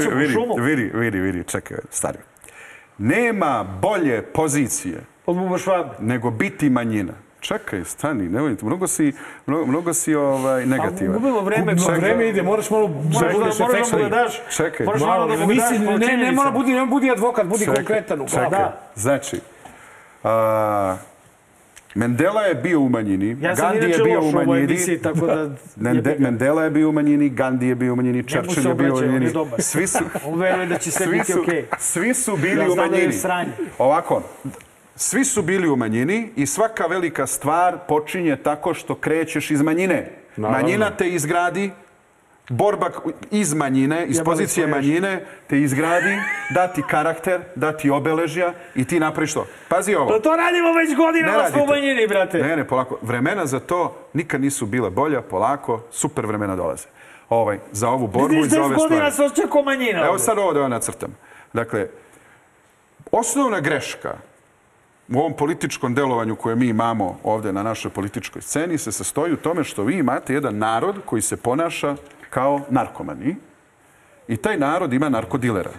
Ću po vidi, šumu. vidi, vidi, vidi, čekaj, stari. Nema bolje pozicije Od buba švabe. nego biti manjina. Čekaj, stani, nemoj, mnogo si, mnogo, mnogo si ovaj, negativan. Gubimo vreme. No, Čekaj. vreme ide, moraš malo da Moraš budeš da, moraš da mu ga daš. Čekaj. Moraš malo da mu daš po ne, ne, mora budi, ne budi advokat, budi Čekaj, konkretan u čekaj. Da. Znači, a, Mendela je bio u manjini, Ja Gandhi je bio u manjini, emisiji, tako da... [LAUGHS] Mende. Mendela je bio u manjini, Gandhi je bio u manjini, Churchill je bio u manjini. Svi su, [LAUGHS] On veruje da će sve biti okej. svi su bili Ja u da manjini. sranje. Ovako, svi su bili u manjini i svaka velika stvar počinje tako što krećeš iz manjine. Naravno. Manjina te izgradi, borba iz manjine, iz Jebali pozicije manjine, te izgradi, dati karakter, dati obeležja i ti napraviš to. Pazi ovo. To, to radimo već godinama smo u manjini, brate. Ne, ne, polako. Vremena za to nikad nisu bila bolja, polako, super vremena dolaze. Ovaj, za ovu borbu i za 10 ove godina stvari. se osjeća manjina. Evo sad ovo da vam nacrtam. Dakle, osnovna greška u ovom političkom delovanju koje mi imamo ovde na našoj političkoj sceni se sastoji u tome što vi imate jedan narod koji se ponaša kao narkomani i taj narod ima narkodilera.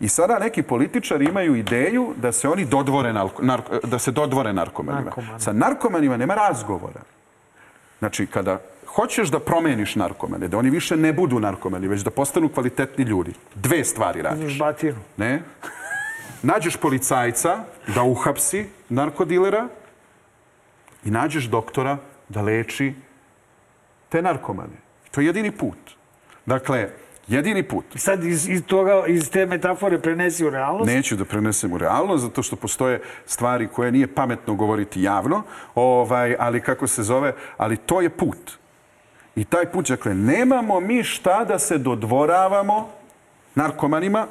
I sada neki političari imaju ideju da se oni dodvore, narko, narko- da se dodvore narkomanima. Narkomani. Sa narkomanima nema razgovora. Znači, kada hoćeš da promeniš narkomane, da oni više ne budu narkomani, već da postanu kvalitetni ljudi, dve stvari radiš. Batinu. Ne? Nađeš policajca da uhapsi narkodilera i nađeš doktora da leči te narkomane. To je jedini put. Dakle, jedini put. Sad iz, iz, toga, iz te metafore prenesi u realnost. Neću da prenesem u realnost, zato što postoje stvari koje nije pametno govoriti javno, ovaj, ali kako se zove, ali to je put. I taj put, dakle, nemamo mi šta da se dodvoravamo narkomanima,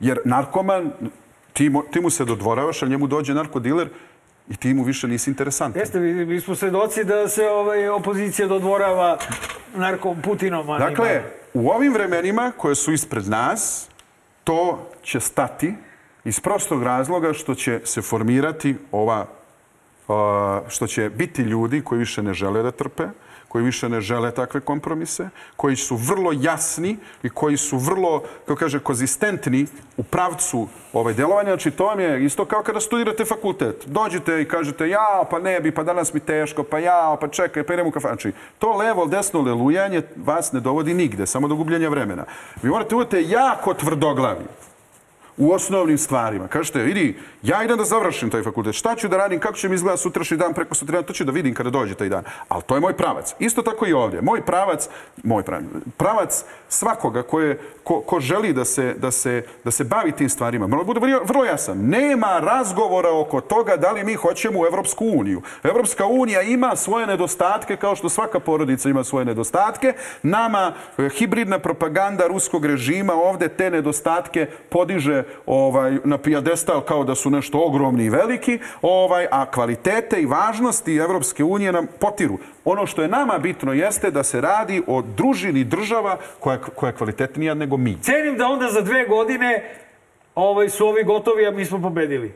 jer narkoman, ti, ti mu se dodvoravaš, ali njemu dođe narkodiler i ti mu više nisi interesantan. Jeste, mi, mi smo svedoci da se ovaj, opozicija dodvorava narko Putinom. Dakle, u ovim vremenima koje su ispred nas, to će stati iz prostog razloga što će se formirati ova, što će biti ljudi koji više ne žele da trpe, koji više ne žele takve kompromise, koji su vrlo jasni i koji su vrlo, kako kaže, konzistentni u pravcu ovaj delovanja. Znači, to vam je isto kao kada studirate fakultet. Dođete i kažete, ja, pa ne bi, pa danas mi teško, pa ja, pa čekaj, pa idem u kafan. Znači, to levo, desno lelujanje vas ne dovodi nigde, samo do gubljenja vremena. Vi morate budete jako tvrdoglavi u osnovnim stvarima. Kažete, vidi, ja idem da završim taj fakultet. Šta ću da radim, kako će mi izgledati sutrašnji dan, preko sutra to ću da vidim kada dođe taj dan. Ali to je moj pravac. Isto tako i ovdje. Moj pravac, moj pravac, pravac svakoga ko, je, ko, ko želi da se, da, se, da se bavi tim stvarima, mora bude vrlo, jasan. Nema razgovora oko toga da li mi hoćemo u Evropsku uniju. Evropska unija ima svoje nedostatke, kao što svaka porodica ima svoje nedostatke. Nama e, hibridna propaganda ruskog režima ovde te nedostatke podiže ovaj, na pijadestal kao da su nešto ogromni i veliki, ovaj, a kvalitete i važnosti Evropske unije nam potiru. Ono što je nama bitno jeste da se radi o družini država koja, koja je kvalitetnija nego mi. Cenim da onda za dve godine ovaj, su ovi gotovi, a mi smo pobedili.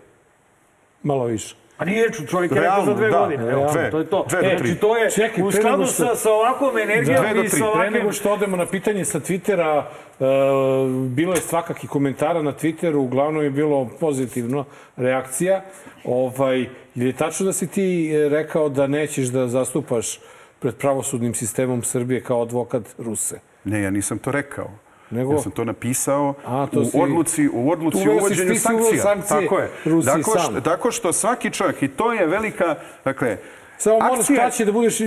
Malo više. A nije ču, čovjek je rekao za dve da. godine. Evo, dve. to je to. Dve do E, tri. znači, to je Čekaj, u skladu što- sa, sa ovakvom energijom do i sa Pre nego ovakvim... što odemo na pitanje sa Twittera, e, bilo je svakakih komentara na Twitteru, uglavnom je bilo pozitivno reakcija. Ovaj, je li tačno da si ti e, rekao da nećeš da zastupaš pred pravosudnim sistemom Srbije kao advokat Ruse? Ne, ja nisam to rekao. Nego? Ja sam to napisao A, to u si- odluci, u odluci o uvođenju sankcija. sankcije Tako je. Rusiji tako, sam. što, tako što svaki čovjek, i to je velika, dakle, Samo moraš kraće da budeš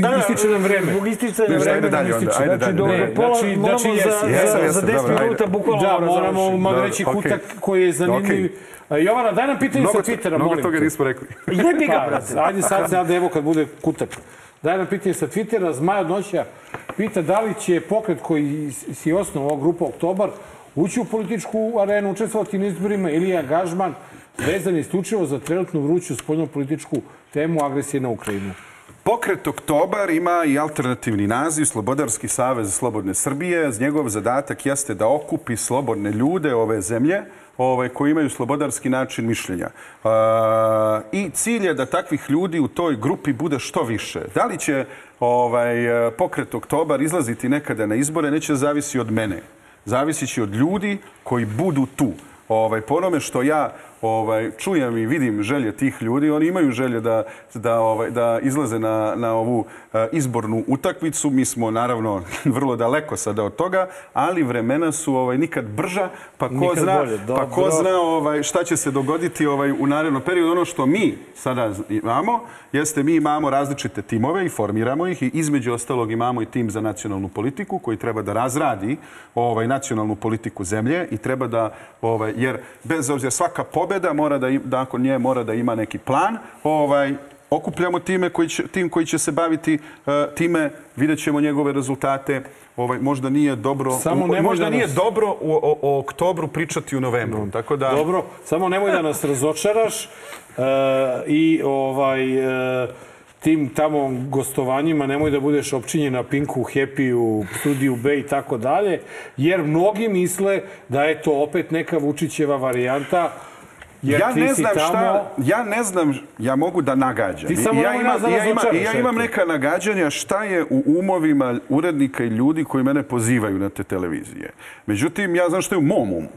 Da, ističe nam vreme. Zbog isticanja Ništa, ajde vremena. dalje onda, ističe. ajde Znači, dalje. do, Ne, pola, znači- moramo znači za, jesi. za, Jesam, za jesam, 10 dobro, minuta bukvalno Da, moramo malo Dobro, reći kutak koji je zanimljiv. A, Jovana, daj nam pitanje Mnogo, sa Twittera, mnogo molim toga te. nismo rekli. [LAUGHS] Jebi ga, Pa, brate. ajde sad, sad, evo kad bude kutak. daje nam pitanje sa Twittera, Zmaj od noća pita da li će pokret koji si osnovao ova grupa Oktobar ući u političku arenu, učestvovati na izborima ili je angažman vezan isključivo za trenutnu vruću spoljnu političku temu agresije na Ukrajinu. Pokret Oktobar ima i alternativni naziv Slobodarski savez Slobodne Srbije. Njegov zadatak jeste da okupi slobodne ljude ove zemlje ovaj, koji imaju slobodarski način mišljenja. Uh, I cilj je da takvih ljudi u toj grupi bude što više. Da li će ovaj, pokret Oktobar izlaziti nekada na izbore, neće zavisi od mene. Zavisit će od ljudi koji budu tu. Ovaj, po onome što ja ovaj, čujem i vidim želje tih ljudi, oni imaju želje da, da, ovaj, da izlaze na, na ovu uh, izbornu utakmicu. Mi smo naravno [LAUGHS] vrlo daleko sada od toga, ali vremena su ovaj, nikad brža, pa ko Nikad zna, bolje, pa ko zna ovaj, šta će se dogoditi ovaj, u narednom periodu. Ono što mi sada imamo, jeste mi imamo različite timove i formiramo ih i između ostalog imamo i tim za nacionalnu politiku koji treba da razradi ovaj, nacionalnu politiku zemlje i treba da, ovaj, jer bez obzira svaka pobeda mora da, nakon nje mora da ima neki plan, ovaj, okupljamo time koji će, tim koji će se baviti uh, time, vidjet ćemo njegove rezultate. Ovaj, možda nije dobro, Samo u- možda da nije nas- dobro o, o, o oktobru pričati u novembru. Tako da, Dobro, samo nemoj da nas razočaraš uh, i ovaj uh, tim tamo gostovanjima nemoj da budeš opčinjen na Pinku, Happy-u, Studiju B i tako dalje, jer mnogi misle da je to opet neka Vučićeva varijanta Jer ja ne znam tamo... šta, ja ne znam, ja mogu da nagađam. Ti samo ja nemoj imam, nas da i ja, imam, razočaraš, i ja imam neka nagađanja šta je u umovima urednika i ljudi koji mene pozivaju na te televizije. Međutim, ja znam šta je u mom umu.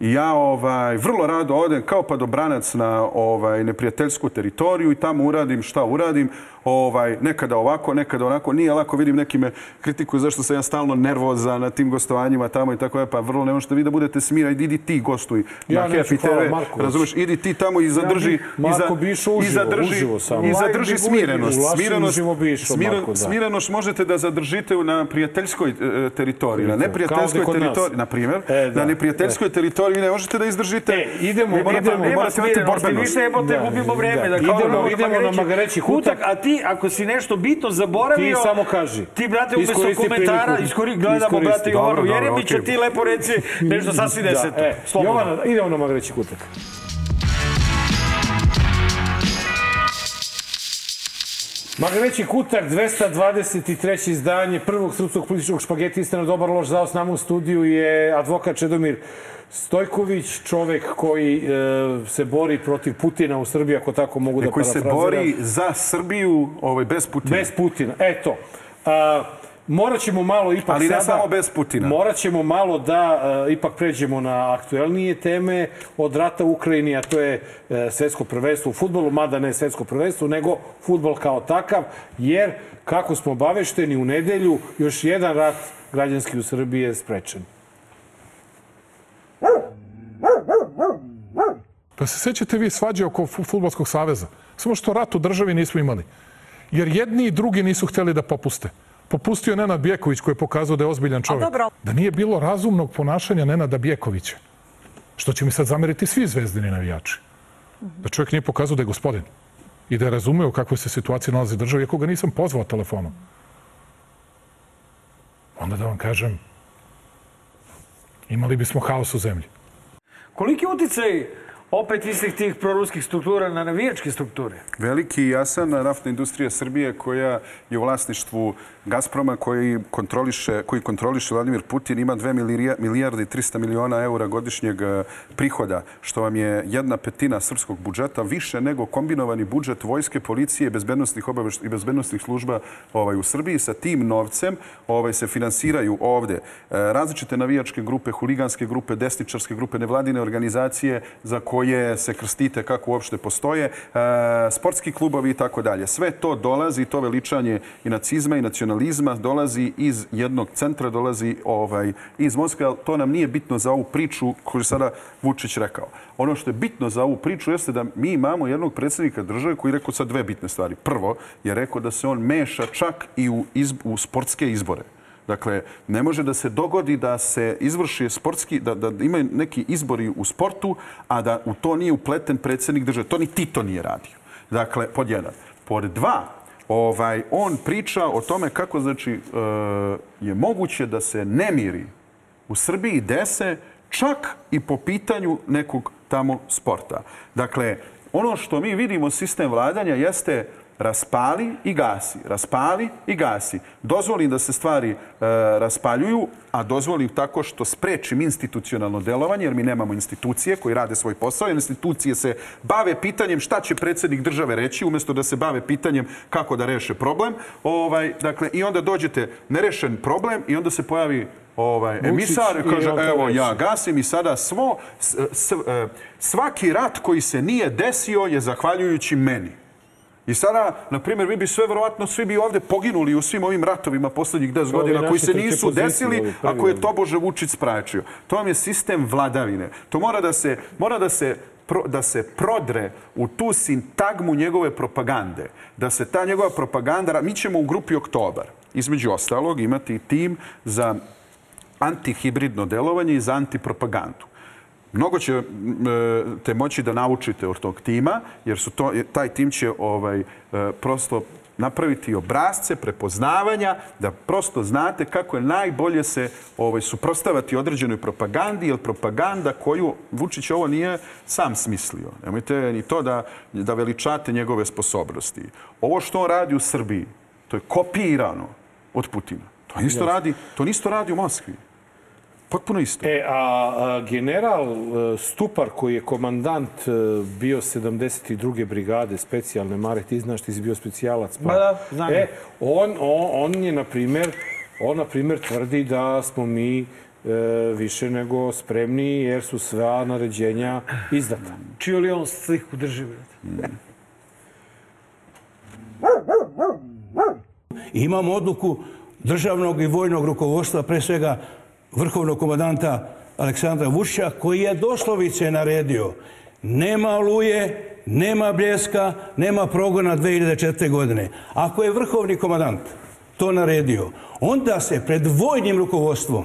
I ja ovaj, vrlo rado odem kao padobranac na ovaj, neprijateljsku teritoriju i tamo uradim šta uradim. Ovaj, nekada ovako, nekada onako. Nije lako, vidim neki me kritikuju zašto sam ja stalno nervozan na tim gostovanjima tamo i tako je. Pa vrlo ne možete vi da budete smira. Idi ti gostuj Ja na Happy TV. Razumeš, idi ti tamo i zadrži... bi- Marko bi išao i uživo, zadrži, uživo samo. I zadrži smirenost. Smirenost, uživo bi išao, smire- Marko, da. smirenost možete da zadržite na prijateljskoj e, teritoriji. Na neprijateljskoj teritoriji, na primjer, E, da. na neprijateljskoj teritoriji vi ne možete da izdržite. E, idemo, morate- idemo. morate imati borbenost. više jebote Da, gubimo vreme. da. Da, Idemo- idemo na Magareći kutak. A ti, ako si nešto bitno zaboravio... Ti samo kaži. Ti, brate, umesto komentara, priliku. iskori, gledamo, Iskoristi. brate, Jovanu Jeremića, okej. ti lepo reci nešto [LAUGHS] sasvim deseto. Da, e, Slobodno. Jovana, idemo na Magreći kutak. Magreći kutak, 223. izdanje prvog srpskog političkog špageta Istina dobar loš zao s nama u studiju je advokat Čedomir Stojković, čovek koji e, se bori protiv Putina u Srbiji, ako tako mogu da koji se parafraziram. bori za Srbiju ovaj, bez Putina. Bez Putina. Eto. A, morat ćemo malo ipak Ali ne sada... samo bez Putina. Morat ćemo malo da a, ipak pređemo na aktuelnije teme od rata u Ukrajini, a to je e, svetsko prvenstvo u futbolu, mada ne svetsko prvenstvo, nego futbol kao takav, jer, kako smo obavešteni, u nedelju još jedan rat građanski u Srbiji je sprečen. Pa se sećate vi svađe oko fu- Fudbalskog saveza? Samo što rat u državi nismo imali. Jer jedni i drugi nisu hteli da popuste. Popustio je Nenad Bjeković koji je pokazao da je ozbiljan čovjek. Da nije bilo razumnog ponašanja Nenada Bjekovića. Što će mi sad zameriti svi zvezdini navijači. Da čovjek nije pokazao da je gospodin. I da je razumeo u kakvoj se situaciji nalazi država, iako ga nisam pozvao telefonom. Onda da vam kažem, imali bismo haos u zemlji. Koliki uticaj opet istih tih proruskih struktura na navijačke strukture? Veliki i jasan naftna industrija Srbije koja je u vlasništvu Gazproma koji kontroliše, koji kontroliše Vladimir Putin ima 2 milija- milijarde i 300 miliona eura godišnjeg e, prihoda, što vam je jedna petina srpskog budžeta, više nego kombinovani budžet vojske, policije bezbednostnih i bezbednostnih služba ovaj, u Srbiji. Sa tim novcem ovaj, se finansiraju ovde e, različite navijačke grupe, huliganske grupe, desničarske grupe, nevladine organizacije za koje se krstite kako uopšte postoje, e, sportski klubovi i tako dalje. Sve to dolazi, to veličanje i nacizma i nacionalizma dolazi iz jednog centra, dolazi ovaj, iz Moskve, ali to nam nije bitno za ovu priču koju sada Vučić rekao. Ono što je bitno za ovu priču jeste da mi imamo jednog predsjednika države koji je rekao sad dve bitne stvari. Prvo je rekao da se on meša čak i u, izb, u sportske izbore. Dakle, ne može da se dogodi da se izvrši sportski, da, da imaju neki izbori u sportu, a da u to nije upleten predsjednik države. To ni Tito nije radio. Dakle, pod jedan. Pod dva, ovaj, on priča o tome kako znači, e, je moguće da se nemiri u Srbiji dese čak i po pitanju nekog tamo sporta. Dakle, ono što mi vidimo sistem vladanja jeste raspali i gasi, raspali i gasi. Dozvolim da se stvari e, raspaljuju, a dozvolim tako što sprečim institucionalno delovanje, jer mi nemamo institucije koji rade svoj posao, jer institucije se bave pitanjem šta će predsjednik države reći, umjesto da se bave pitanjem kako da reše problem. Ovaj, dakle, I onda dođete nerešen problem i onda se pojavi ovaj, emisar i kaže, evo, ja gasim i sada svo, s, s, e, svaki rat koji se nije desio je zahvaljujući meni. I sada, na primjer, vi bi sve verovatno svi bi ovdje poginuli u svim ovim ratovima posljednjih 10 godina koji se nisu desili, ako je Tobože Vučić spraječio. To vam je sistem vladavine. To mora da se, mora da se da se prodre u tu sintagmu njegove propagande, da se ta njegova propaganda, mi ćemo u grupi Oktobar, između ostalog, imati tim za antihibridno delovanje i za antipropagandu. Mnogo će e, te moći da naučite od tog tima, jer su to, taj tim će ovaj, e, prosto napraviti obrazce prepoznavanja, da prosto znate kako je najbolje se ovaj, suprostavati određenoj propagandi, jer propaganda koju Vučić ovo nije sam smislio. Nemojte ni to da, da veličate njegove sposobnosti. Ovo što on radi u Srbiji, to je kopirano od Putina. To isto radi, to isto radi u Moskvi. Potpuno isto. E, a, a general e, Stupar, koji je komandant e, bio 72. brigade specijalne Mare, ti znaš, ti si bio specijalac. Pa, da, znam. E, on, on, on je, na primjer, on, na primjer, tvrdi da smo mi e, više nego spremni jer su sva naređenja izdata. Čio li on sliku drži, brate? Imamo odluku državnog i vojnog rukovodstva, pre svega vrhovnog komandanta Aleksandra Vučića, koji je doslovice naredio nema oluje, nema bljeska, nema progona 2004. godine. Ako je vrhovni komandant to naredio, onda se pred vojnim rukovodstvom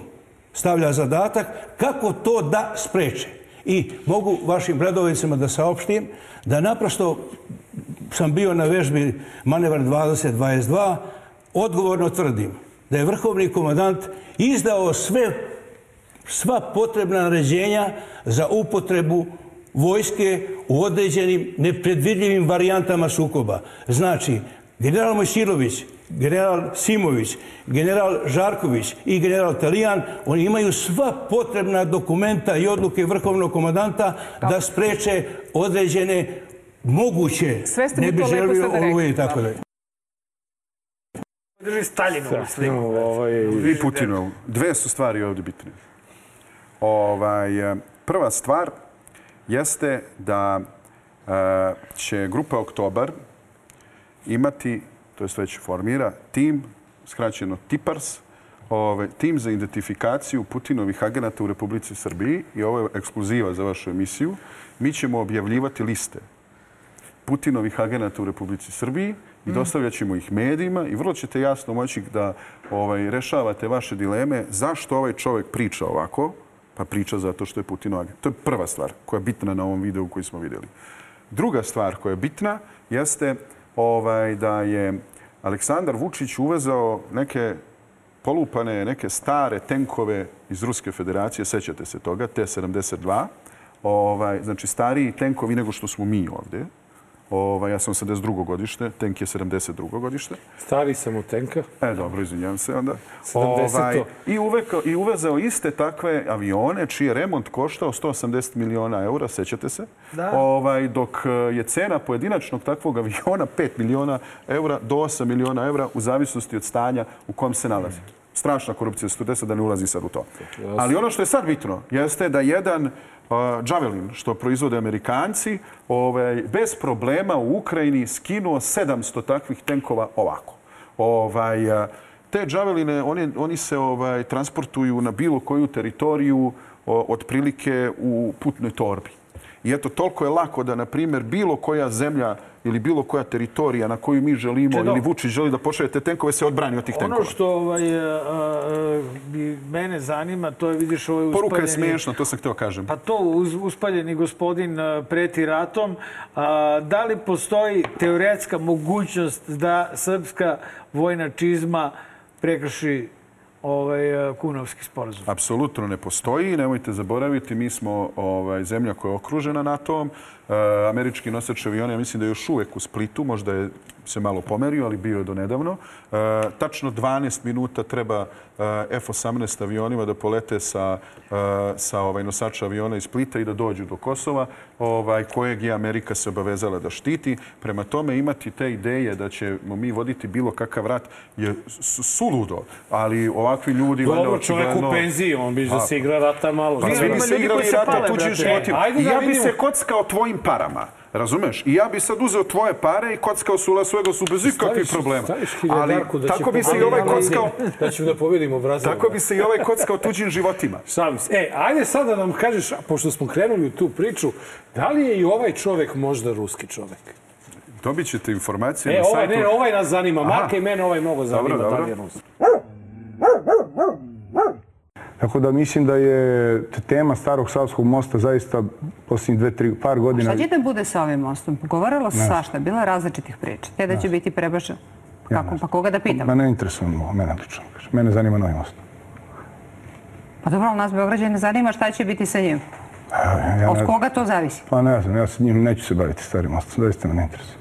stavlja zadatak kako to da spreče. I mogu vašim predovicama da saopštim da naprosto sam bio na vežbi Manevar 2022, odgovorno tvrdim da je vrhovni komandant izdao sve, sva potrebna naređenja za upotrebu vojske u određenim nepredvidljivim varijantama sukoba. Znači, general Mojsilović, general Simović, general Žarković i general Talijan, oni imaju sva potrebna dokumenta i odluke vrhovnog komandanta da spreče određene moguće. Ne bi želio rekli. oluje i tako da. Drži Stalinovu sliku. Ovaj, I Putinovu. Dve su stvari ovdje bitne. Ovaj, e, prva stvar jeste da e, će grupa Oktobar imati, to je već formira, tim, skraćeno TIPARS, ovaj, tim za identifikaciju Putinovih agenata u Republici Srbiji i ovo je ekskluziva za vašu emisiju. Mi ćemo objavljivati liste Putinovih agenata u Republici Srbiji i dostavljat ćemo ih medijima i vrlo ćete jasno moći da ovaj, rešavate vaše dileme zašto ovaj čovjek priča ovako, pa priča zato što je Putinov agent. To je prva stvar koja je bitna na ovom videu koji smo vidjeli. Druga stvar koja je bitna jeste ovaj, da je Aleksandar Vučić uvezao neke polupane, neke stare tenkove iz Ruske federacije, sećate se toga, T-72, ovaj, znači stariji tenkovi nego što smo mi ovdje. Ovaj, ja sam 82. godište, tenk je 72. godište. Stari sam od tenka. E, dobro, izvinjam se onda. 70-to. I, uvekao, I uvezao iste takve avione čiji je remont koštao 180 miliona eura, sećate se? Da. Ovaj, dok e, je cena pojedinačnog takvog aviona 5 miliona eura do 8 miliona eura u zavisnosti od stanja u kom se nalazi. Strašna korupcija se tu desa da ne ulazi sad u to. Ali ono što je sad bitno jeste da jedan uh, Javelin, što proizvode Amerikanci, ovaj, bez problema u Ukrajini skinuo 700 takvih tenkova ovako. Ovaj, a, te Javeline, oni, oni se ovaj, transportuju na bilo koju teritoriju o, otprilike u putnoj torbi. I eto, toliko je lako da, na primjer, bilo koja zemlja ili bilo koja teritorija na koju mi želimo Čedo. ili Vučić želi da pošalje te tenkove se odbrani od tih tenkova. Ono što ovaj, a, a, bi mene zanima, to je, vidiš, ovaj Poruka je uspaljeni... smiješna, to sam htio kažem. Pa to, uz, uspaljeni gospodin preti ratom. A, da li postoji teoretska mogućnost da srpska vojna čizma prekrši ovaj, kunovski sporazum? Apsolutno ne postoji. Nemojte zaboraviti, mi smo ovaj, zemlja koja je okružena NATO-om. E, američki nosač aviona, ja mislim da je još uvek u Splitu, možda je se malo pomerio, ali bio je do nedavno. E, tačno 12 minuta treba e, F-18 avionima da polete sa, e, sa ovaj, nosača aviona iz Splita i da dođu do Kosova, ovaj, kojeg je Amerika se obavezala da štiti. Prema tome, imati te ideje da ćemo mi voditi bilo kakav rat je su- suludo, ali ovakvi ljudi... Dobro, čovjek u penziji, on bi da se igra rata malo. Pa bi se igrali rata tuđim životima. Da ja bi se kockao tvojim parama. Razumeš? I ja bi sad uzeo tvoje pare i kockao su Las Vegasu bez ikakvih problema. Staviš Ali da tako bi se i ovaj kockao... [LAUGHS] Da ćemo da pobedimo Brazil. Tako bi se i ovaj kockao tuđim životima. Šalim se. E, ajde sad da nam kažeš, pošto smo krenuli u tu priču, da li je i ovaj čovek možda ruski čovek? Dobit ćete informacije E, na ovaj, sajtu. ne, ovaj nas zanima. Marka i mene ovaj mnogo zanima. Dobro, da dobro. Tako da mislim da je tema Starog Savskog mosta zaista posljednjih dve, tri, par godina... Šta će da bude sa ovim mostom? Govorilo se svašta, bilo je različitih priča. Te da će biti prebačen. Kako, pa koga da pitam? Ma ne interesuje me, mene lično. Mene zanima novi most. Pa dobro, ali nas Beograđane zanima šta će biti sa njim. Ja, ja Od ne- koga to zavisi? Pa ne znam, ja se njim neću se baviti starim mostom, zaista me ne interesuje.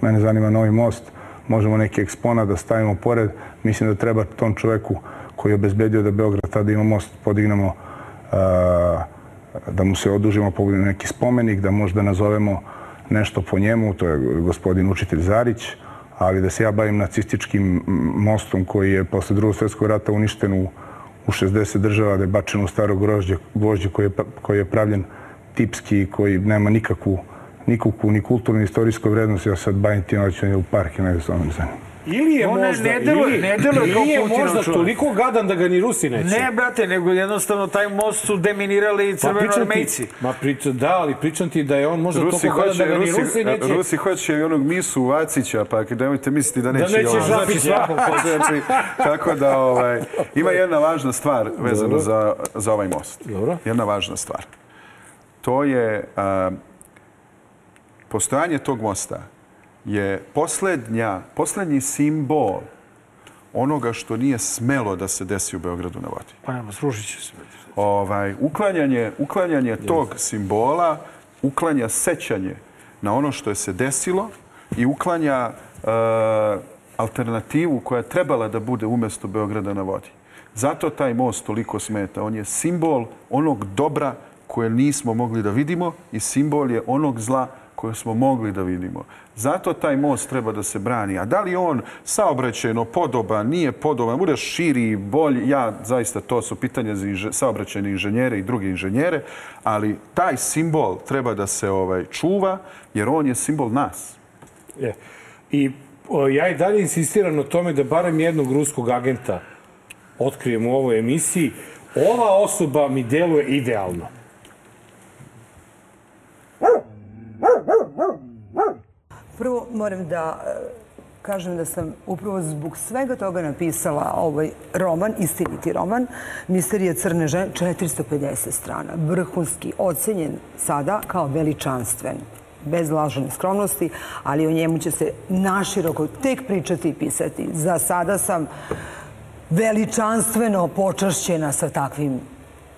Mene zanima novi most, možemo neki eksponat da stavimo pored. Mislim da treba tom čoveku koji je obezbedio da Beograd tada ima most, podignemo, a, da mu se odužimo, podignemo neki spomenik, da možda nazovemo nešto po njemu, to je gospodin učitelj Zarić, ali da se ja bavim nacističkim mostom koji je posle drugog svjetskog rata uništen u, u 60 država, da je bačen u staro grožđe, koji je, pa- koji je pravljen tipski, koji nema nikakvu, nikakvu ni kulturnu, ni istorijsku vrednost. Ja sad bavim tim, ali ću u park i ovim zanima. Ili je On možda, ne deluje- ili, ne deluje ili je možda čovjek. toliko gadan da ga ni Rusi neće. Ne, brate, nego jednostavno taj most su deminirali Pa crvenoarmejci. ti, ma pričam, da, ali pričam ti da je on možda Rusi toliko gadan hoće, da ga ni Rusi, Rusi neće. Rusi hoće i onog misu Vacića, pa nemojte misliti da neće, neće i ovo. Žapića. [LAUGHS] Znači, tako da, ovaj, ima jedna važna stvar vezano za, za ovaj most. Dobro. Jedna važna stvar. To je a, postojanje tog mosta je poslednja, poslednji simbol onoga što nije smelo da se desi u Beogradu na vodi. Pa nema, srušit će se. Ovaj, uklanjanje, uklanjanje tog simbola uklanja sećanje na ono što je se desilo i uklanja e, alternativu koja je trebala da bude umjesto Beograda na vodi. Zato taj most toliko smeta. On je simbol onog dobra koje nismo mogli da vidimo i simbol je onog zla koje smo mogli da vidimo. Zato taj most treba da se brani. A da li on saobraćajno podoban, nije podoban, bude širi, bolji, ja zaista to su pitanja za inže, saobraćajne inženjere i druge inženjere, ali taj simbol treba da se ovaj čuva jer on je simbol nas. Je. I o, ja i dalje insistiram na tome da barem jednog ruskog agenta otkrijem u ovoj emisiji. Ova osoba mi deluje idealno. Prvo moram da e, kažem da sam upravo zbog svega toga napisala ovaj roman, istiniti roman, Misterija crne žene, 450 strana, vrhunski, ocenjen sada kao veličanstven bez lažne skromnosti, ali o njemu će se naširoko tek pričati i pisati. Za sada sam veličanstveno počašćena sa takvim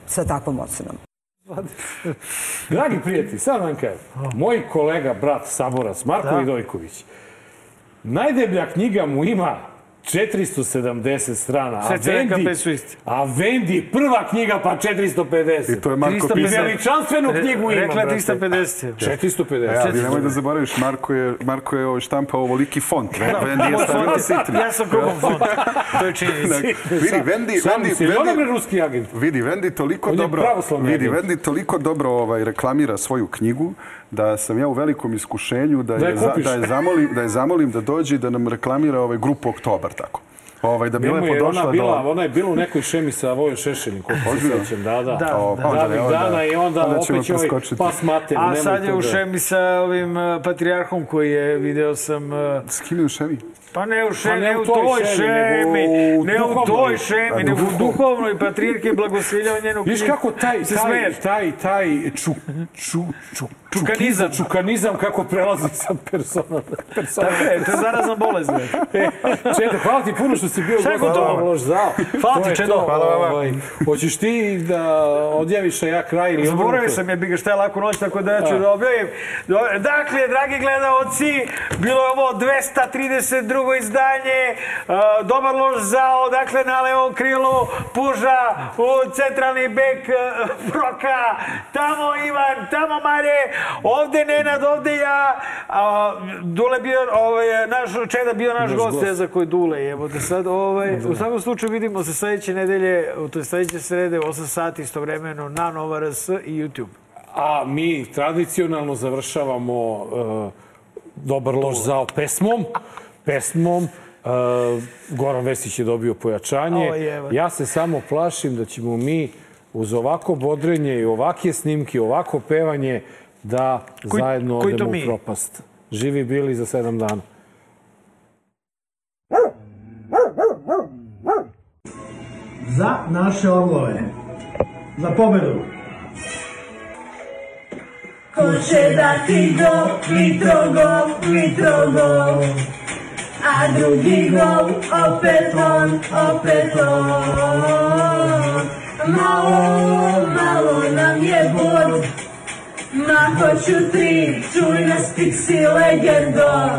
sa takvom ocenom. [LAUGHS] Dragi prijatelji, sad vam kažem, moj kolega, brat Saborac, Marko Da. Vidojković, najdeblja knjiga mu ima 470 strana, a Sve Vendi, su isti. a Vendi prva knjiga pa 450. I to je Marko 350. I pisao. veličanstvenu knjigu ima, Rekla je brate. 350. 450. E, ali nemoj da zaboraviš, Marko je, Marko je ovaj štampao ovoliki font. Vendi je stavio sitri. Ja sam krupan fond. To je činjenica. Vidi, Vendi, Šalim Vendi, se, on je Vendi, ruski agent. Vidi, Vendi toliko On je dobro, pravoslavni vidi, agent. Vendi toliko dobro ovaj, reklamira svoju knjigu da sam ja u velikom iskušenju da, Da je je, za, da, je zamolim, da je zamolim da dođe i da nam reklamira ovaj grupu Oktobar tako. Ovaj, da bi Njemu lepo je došla ona, bila, do... ona je bila u nekoj šemi sa Vojom Šešeljem, koliko se Ozbiljno? sećam, da, da. Da, O, da. onda- dana i onda, onda opet će ovaj pas mater. A sad je u da- šemi sa ovim uh, patrijarhom koji je, video sam... uh, S kim je u šemi? Pa ne u šemi, Pa ne ne u toj šemi, ne u toj šemi, nego u duhovnoj. patrijarke blagosiljao njenu Viš knjigu. kako taj, Se taj, taj, taj ču, ču, ču, Čukanizam. čukanizam kako prelazi sa persona. persona. Tako je, to je zarazna bolest. bre. [LAUGHS] Čedo, hvala ti puno što si bio Šta je gost gotovo? na loš zao. Hvala ti, Čedo. Hvala vama. ovaj, Hoćeš ti da odjaviš, a ja kraj ili Zaboravio sam je bi ga šta je laku noć, tako da ja ću da objavim. Dakle, dragi gledaoci, bilo je ovo 232. izdanje, uh, Dobar lož zao, dakle na levom krilu, Puža, u centralni bek Proka, tamo Ivan, tamo Mare, ovde Nenad, ovde ja, a, Dule bio, ovaj, naš Čeda bio naš, Naš gost, gost. za koji Dule, evo da sad, ovaj, u svakom slučaju vidimo se sledeće nedelje, to je sledeće srede, 8 sati istovremeno na Nova RS i YouTube. A mi tradicionalno završavamo uh, Dobar loš zao pesmom. Pesmom. Uh, Goran Vesić je dobio pojačanje. Ja se samo plašim da ćemo mi uz ovako bodrenje i ovakje snimke, ovako pevanje da Koji- zajedno koji odemo u propast. Živi bili za sedam dana. Za naše orlove. Za pobedu. Ko će dati go, Mitrogo, Mitrogo A druhý gol, opäton, opäton. Malo, malo nám je bod. Mahoću tri, čuj nas Pixi legendo.